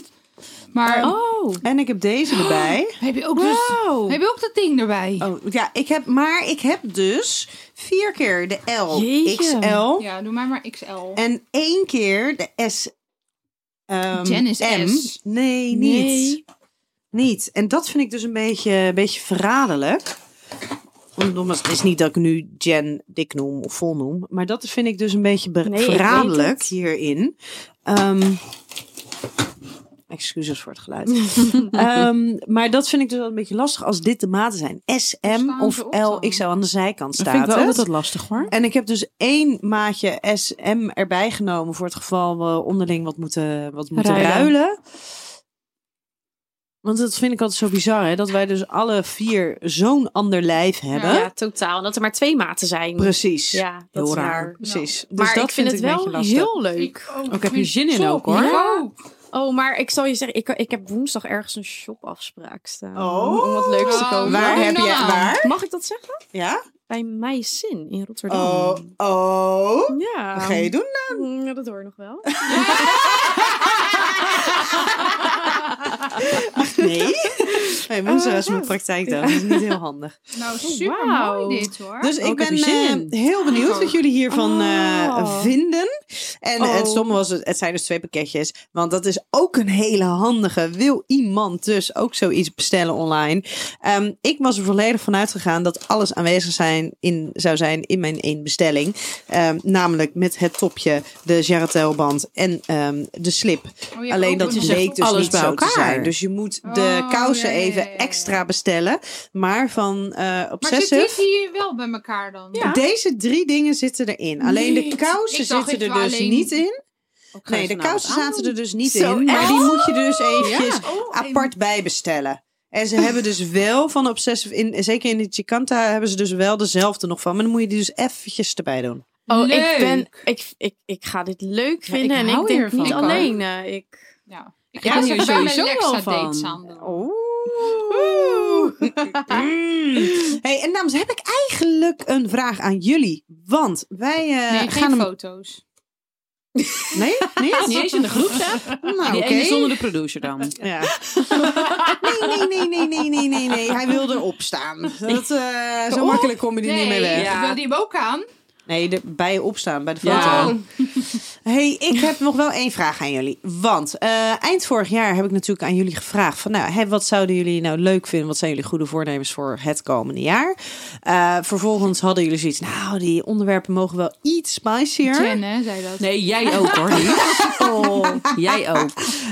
Maar Oh. En ik heb deze erbij. heb, je ook dus, Wow. heb je ook dat ding erbij? Oh, ja, ik heb, maar ik heb dus vier keer de L Jeetje. XL Ja, doe mij maar XL. en één keer de S. is M. S. Nee, niet. Nee. Niet. En dat vind ik dus een beetje, een beetje verraderlijk. Nogmaals, het is niet dat ik nu Jen dik noem of vol noem. Maar dat vind ik dus een beetje be- Nee, ik weet verraderlijk hierin. Ehm, excuses voor het geluid. Ehm, maar dat vind ik dus wel een beetje lastig als dit de maten zijn. SM staan of op dan? LXL aan de zijkant Dat staat vind ik wel altijd lastig hoor. En ik heb dus één maatje SM erbij genomen voor het geval we onderling wat moeten, wat moeten ruilen. Ruilen. Want dat vind ik altijd zo bizar, hè? Dat wij dus alle vier zo'n ander lijf hebben. Ja, totaal. Dat er maar twee maten zijn. Precies. Ja, dat Heel is raar. raar. Precies. Dus Maar dat ik vind het een beetje wel heel leuk. Ook heb je zin in ook, hoor. Ja. Oh, maar ik zal je zeggen, ik, ik heb woensdag ergens een shopafspraak staan. Oh. Om wat leuks te Oh. kopen. Waar heb je waar? Mag ik dat zeggen? Ja? Bij Meisin in Rotterdam. Oh. Oh. Ja. Wat ga je doen dan? Mm, Ja, dat hoor je nog wel. Nee. Nee, woensdag is mijn praktijkdag. Dat is niet heel handig. Nou, super wauw. mooi dit hoor. Dus ik ben eh, heel benieuwd wat jullie hiervan eh, Oh. vinden. En Oh. het stomme was, het het zijn dus twee pakketjes. Want dat is ook een hele handige. Wil iemand dus ook zoiets bestellen online? Ehm, ik was er volledig van uitgegaan dat alles aanwezig zijn in, zou zijn in mijn één bestelling. Ehm, namelijk met het topje, de jarretelband en ehm, de slip. Oh, Alleen dat bleek dus alles niet bij zo te elkaar. zijn. Dus je moet de Oh, kousen ja, ja, even ja, ja. extra bestellen. Maar van eh Maar Obsessive... zitten die wel bij elkaar dan? Ja. Deze drie dingen zitten erin. Alleen de kousen zitten er dus alleen- niet in. Nee, de kousen zaten er dus niet Zo, in. Maar die moet je dus eventjes Oh, apart bijbestellen. En ze hebben dus wel van Obsessive, in, zeker in de Chicanta, hebben ze dus wel dezelfde nog van. Maar dan moet je die dus eventjes erbij doen. Oh, Leuk. ik ben, ik, ik, ik ga dit leuk Ja, vinden ik en hou ik denk hiervan. niet alleen. eh, ik, Ja. Ik Ja, ga bij mijn sowieso wel van. dates aan doen. Oeh. Hey, en dames, heb ik eigenlijk een vraag aan jullie. Want wij eh, Nee, gaan hem... foto's. Nee? Niet? Niet eens in de groepsapp? Nou, Die oké. zonder de producer dan. Ja. Nee, nee, nee, nee, nee, nee, nee, nee. Hij wilde opstaan. Dat, eh, zo makkelijk kom je er niet mee weg. Nee, wil die hem ook aan? Nee, de, bij je opstaan, bij de foto. Ja. Hey, ik heb nog wel één vraag aan jullie. Want eh, eind vorig jaar heb ik natuurlijk aan jullie gevraagd van, nou, hè, wat zouden jullie nou leuk vinden? Wat zijn jullie goede voornemens voor het komende jaar? Eh, vervolgens hadden jullie zoiets, nou, die onderwerpen mogen wel iets spicier. Jen, hè, zei dat. Nee, jij ook hoor. Oh, Jij ook.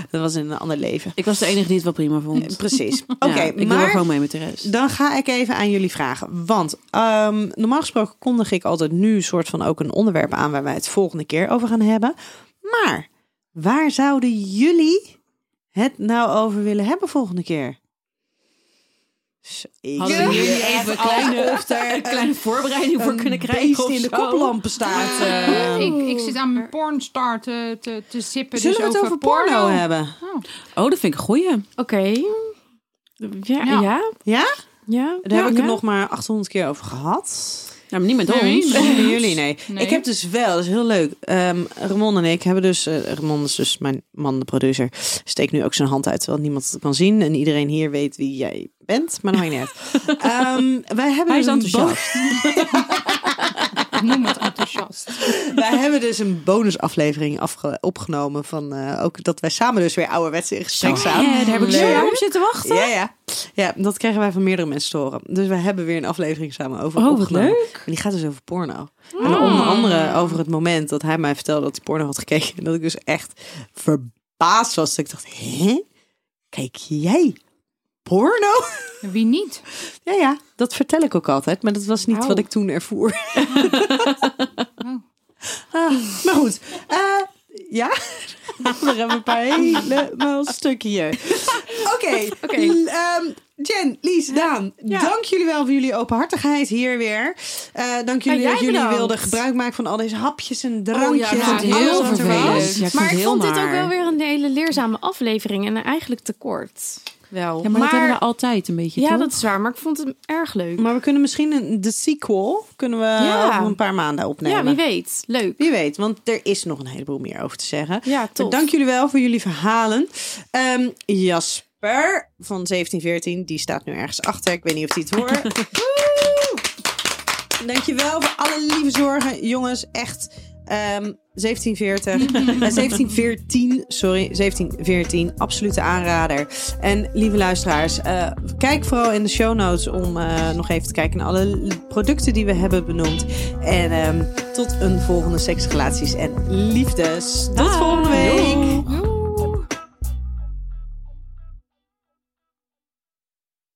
dat was in een ander leven. Ik was de enige die het wel prima vond. Precies. Ja, Oké, ik doe wel maar gewoon mee met de rest. Dan ga ik even aan jullie vragen. Want ehm, normaal gesproken kondig ik altijd nu soort van ook een onderwerp aan waar wij het volgende keer over gaan hebben. Maar waar zouden jullie het nou over willen hebben volgende keer? Hadden echt even een kleine, alsof er een kleine voorbereiding voor een kunnen krijgen beest of in de koplampen staat. eh. ik, ik zit aan mijn pornstar te, te, te zippen. Zullen dus we het over porno hebben? Oh, dat vind ik een goeie. Oké. Ja, Ja. ja. Ja? Ja? ja. Daar heb ik ja. het nog maar 800 keer over gehad. Nou, maar niet met Nee, ons. jullie, nee. Nee. Ik heb dus wel, dat is heel leuk. Ehm Ramon en ik hebben dus, eh Ramon is dus mijn man, de producer, steekt nu ook zijn hand uit terwijl niemand het kan zien. En iedereen hier weet wie jij bent, maar maakt niet uit. Ehm, wij hebben Hij is enthousiast. Ik noem het enthousiast. wij hebben dus een bonusaflevering opgenomen van eh, ook dat wij samen dus weer ouderwets in gesprek staan. Ja, daar heb ik zo lang op zitten wachten. Ja, ja. Ja, dat krijgen wij van meerdere mensen te horen. Dus we hebben weer een aflevering samen over Oh, wat opgenomen. leuk. En die gaat dus over porno. En onder andere over het moment dat hij mij vertelde dat hij porno had gekeken. En dat ik dus echt verbaasd was. Dat ik dacht, hè? Kijk jij porno? Wie niet? Ja, ja, dat vertel ik ook altijd. Maar dat was niet Au. wat ik toen ervoer. Oh. Ah, maar goed. Eh, ja? We hebben een paar helemaal stukje hier. Oké. Ehm, Jen, Lies, Daan. Ja. Dank jullie wel voor jullie openhartigheid hier weer. Eh, dank jullie jij dat jullie bedankt. wilden gebruik maken van al deze hapjes en drankjes. ik vond en het alles heel er vervelend. was. Ja, ik maar ik het vond dit ook wel weer een hele leerzame aflevering en eigenlijk te kort. Wel. Ja, maar, dat hebben we altijd een beetje, Ja, toch? dat is waar, maar ik vond het erg leuk. Maar we kunnen misschien een, de sequel kunnen we Ja. over een paar maanden opnemen. ja, wie weet. Leuk. Wie weet, want er is nog een heleboel meer over te zeggen. Ja, top. dank jullie wel voor jullie verhalen. Ehm, Jasper van 1714, die staat nu ergens achter. Ik weet niet of hij het hoort. Dankjewel voor alle lieve zorgen. Jongens, echt. ehm 1740. eh, 1714, sorry. 1714. Absolute aanrader. En lieve luisteraars, eh, kijk vooral in de show notes om eh, nog even te kijken naar alle producten die we hebben benoemd. En ehm, tot een volgende seks, relaties en liefdes. Tot volgende week.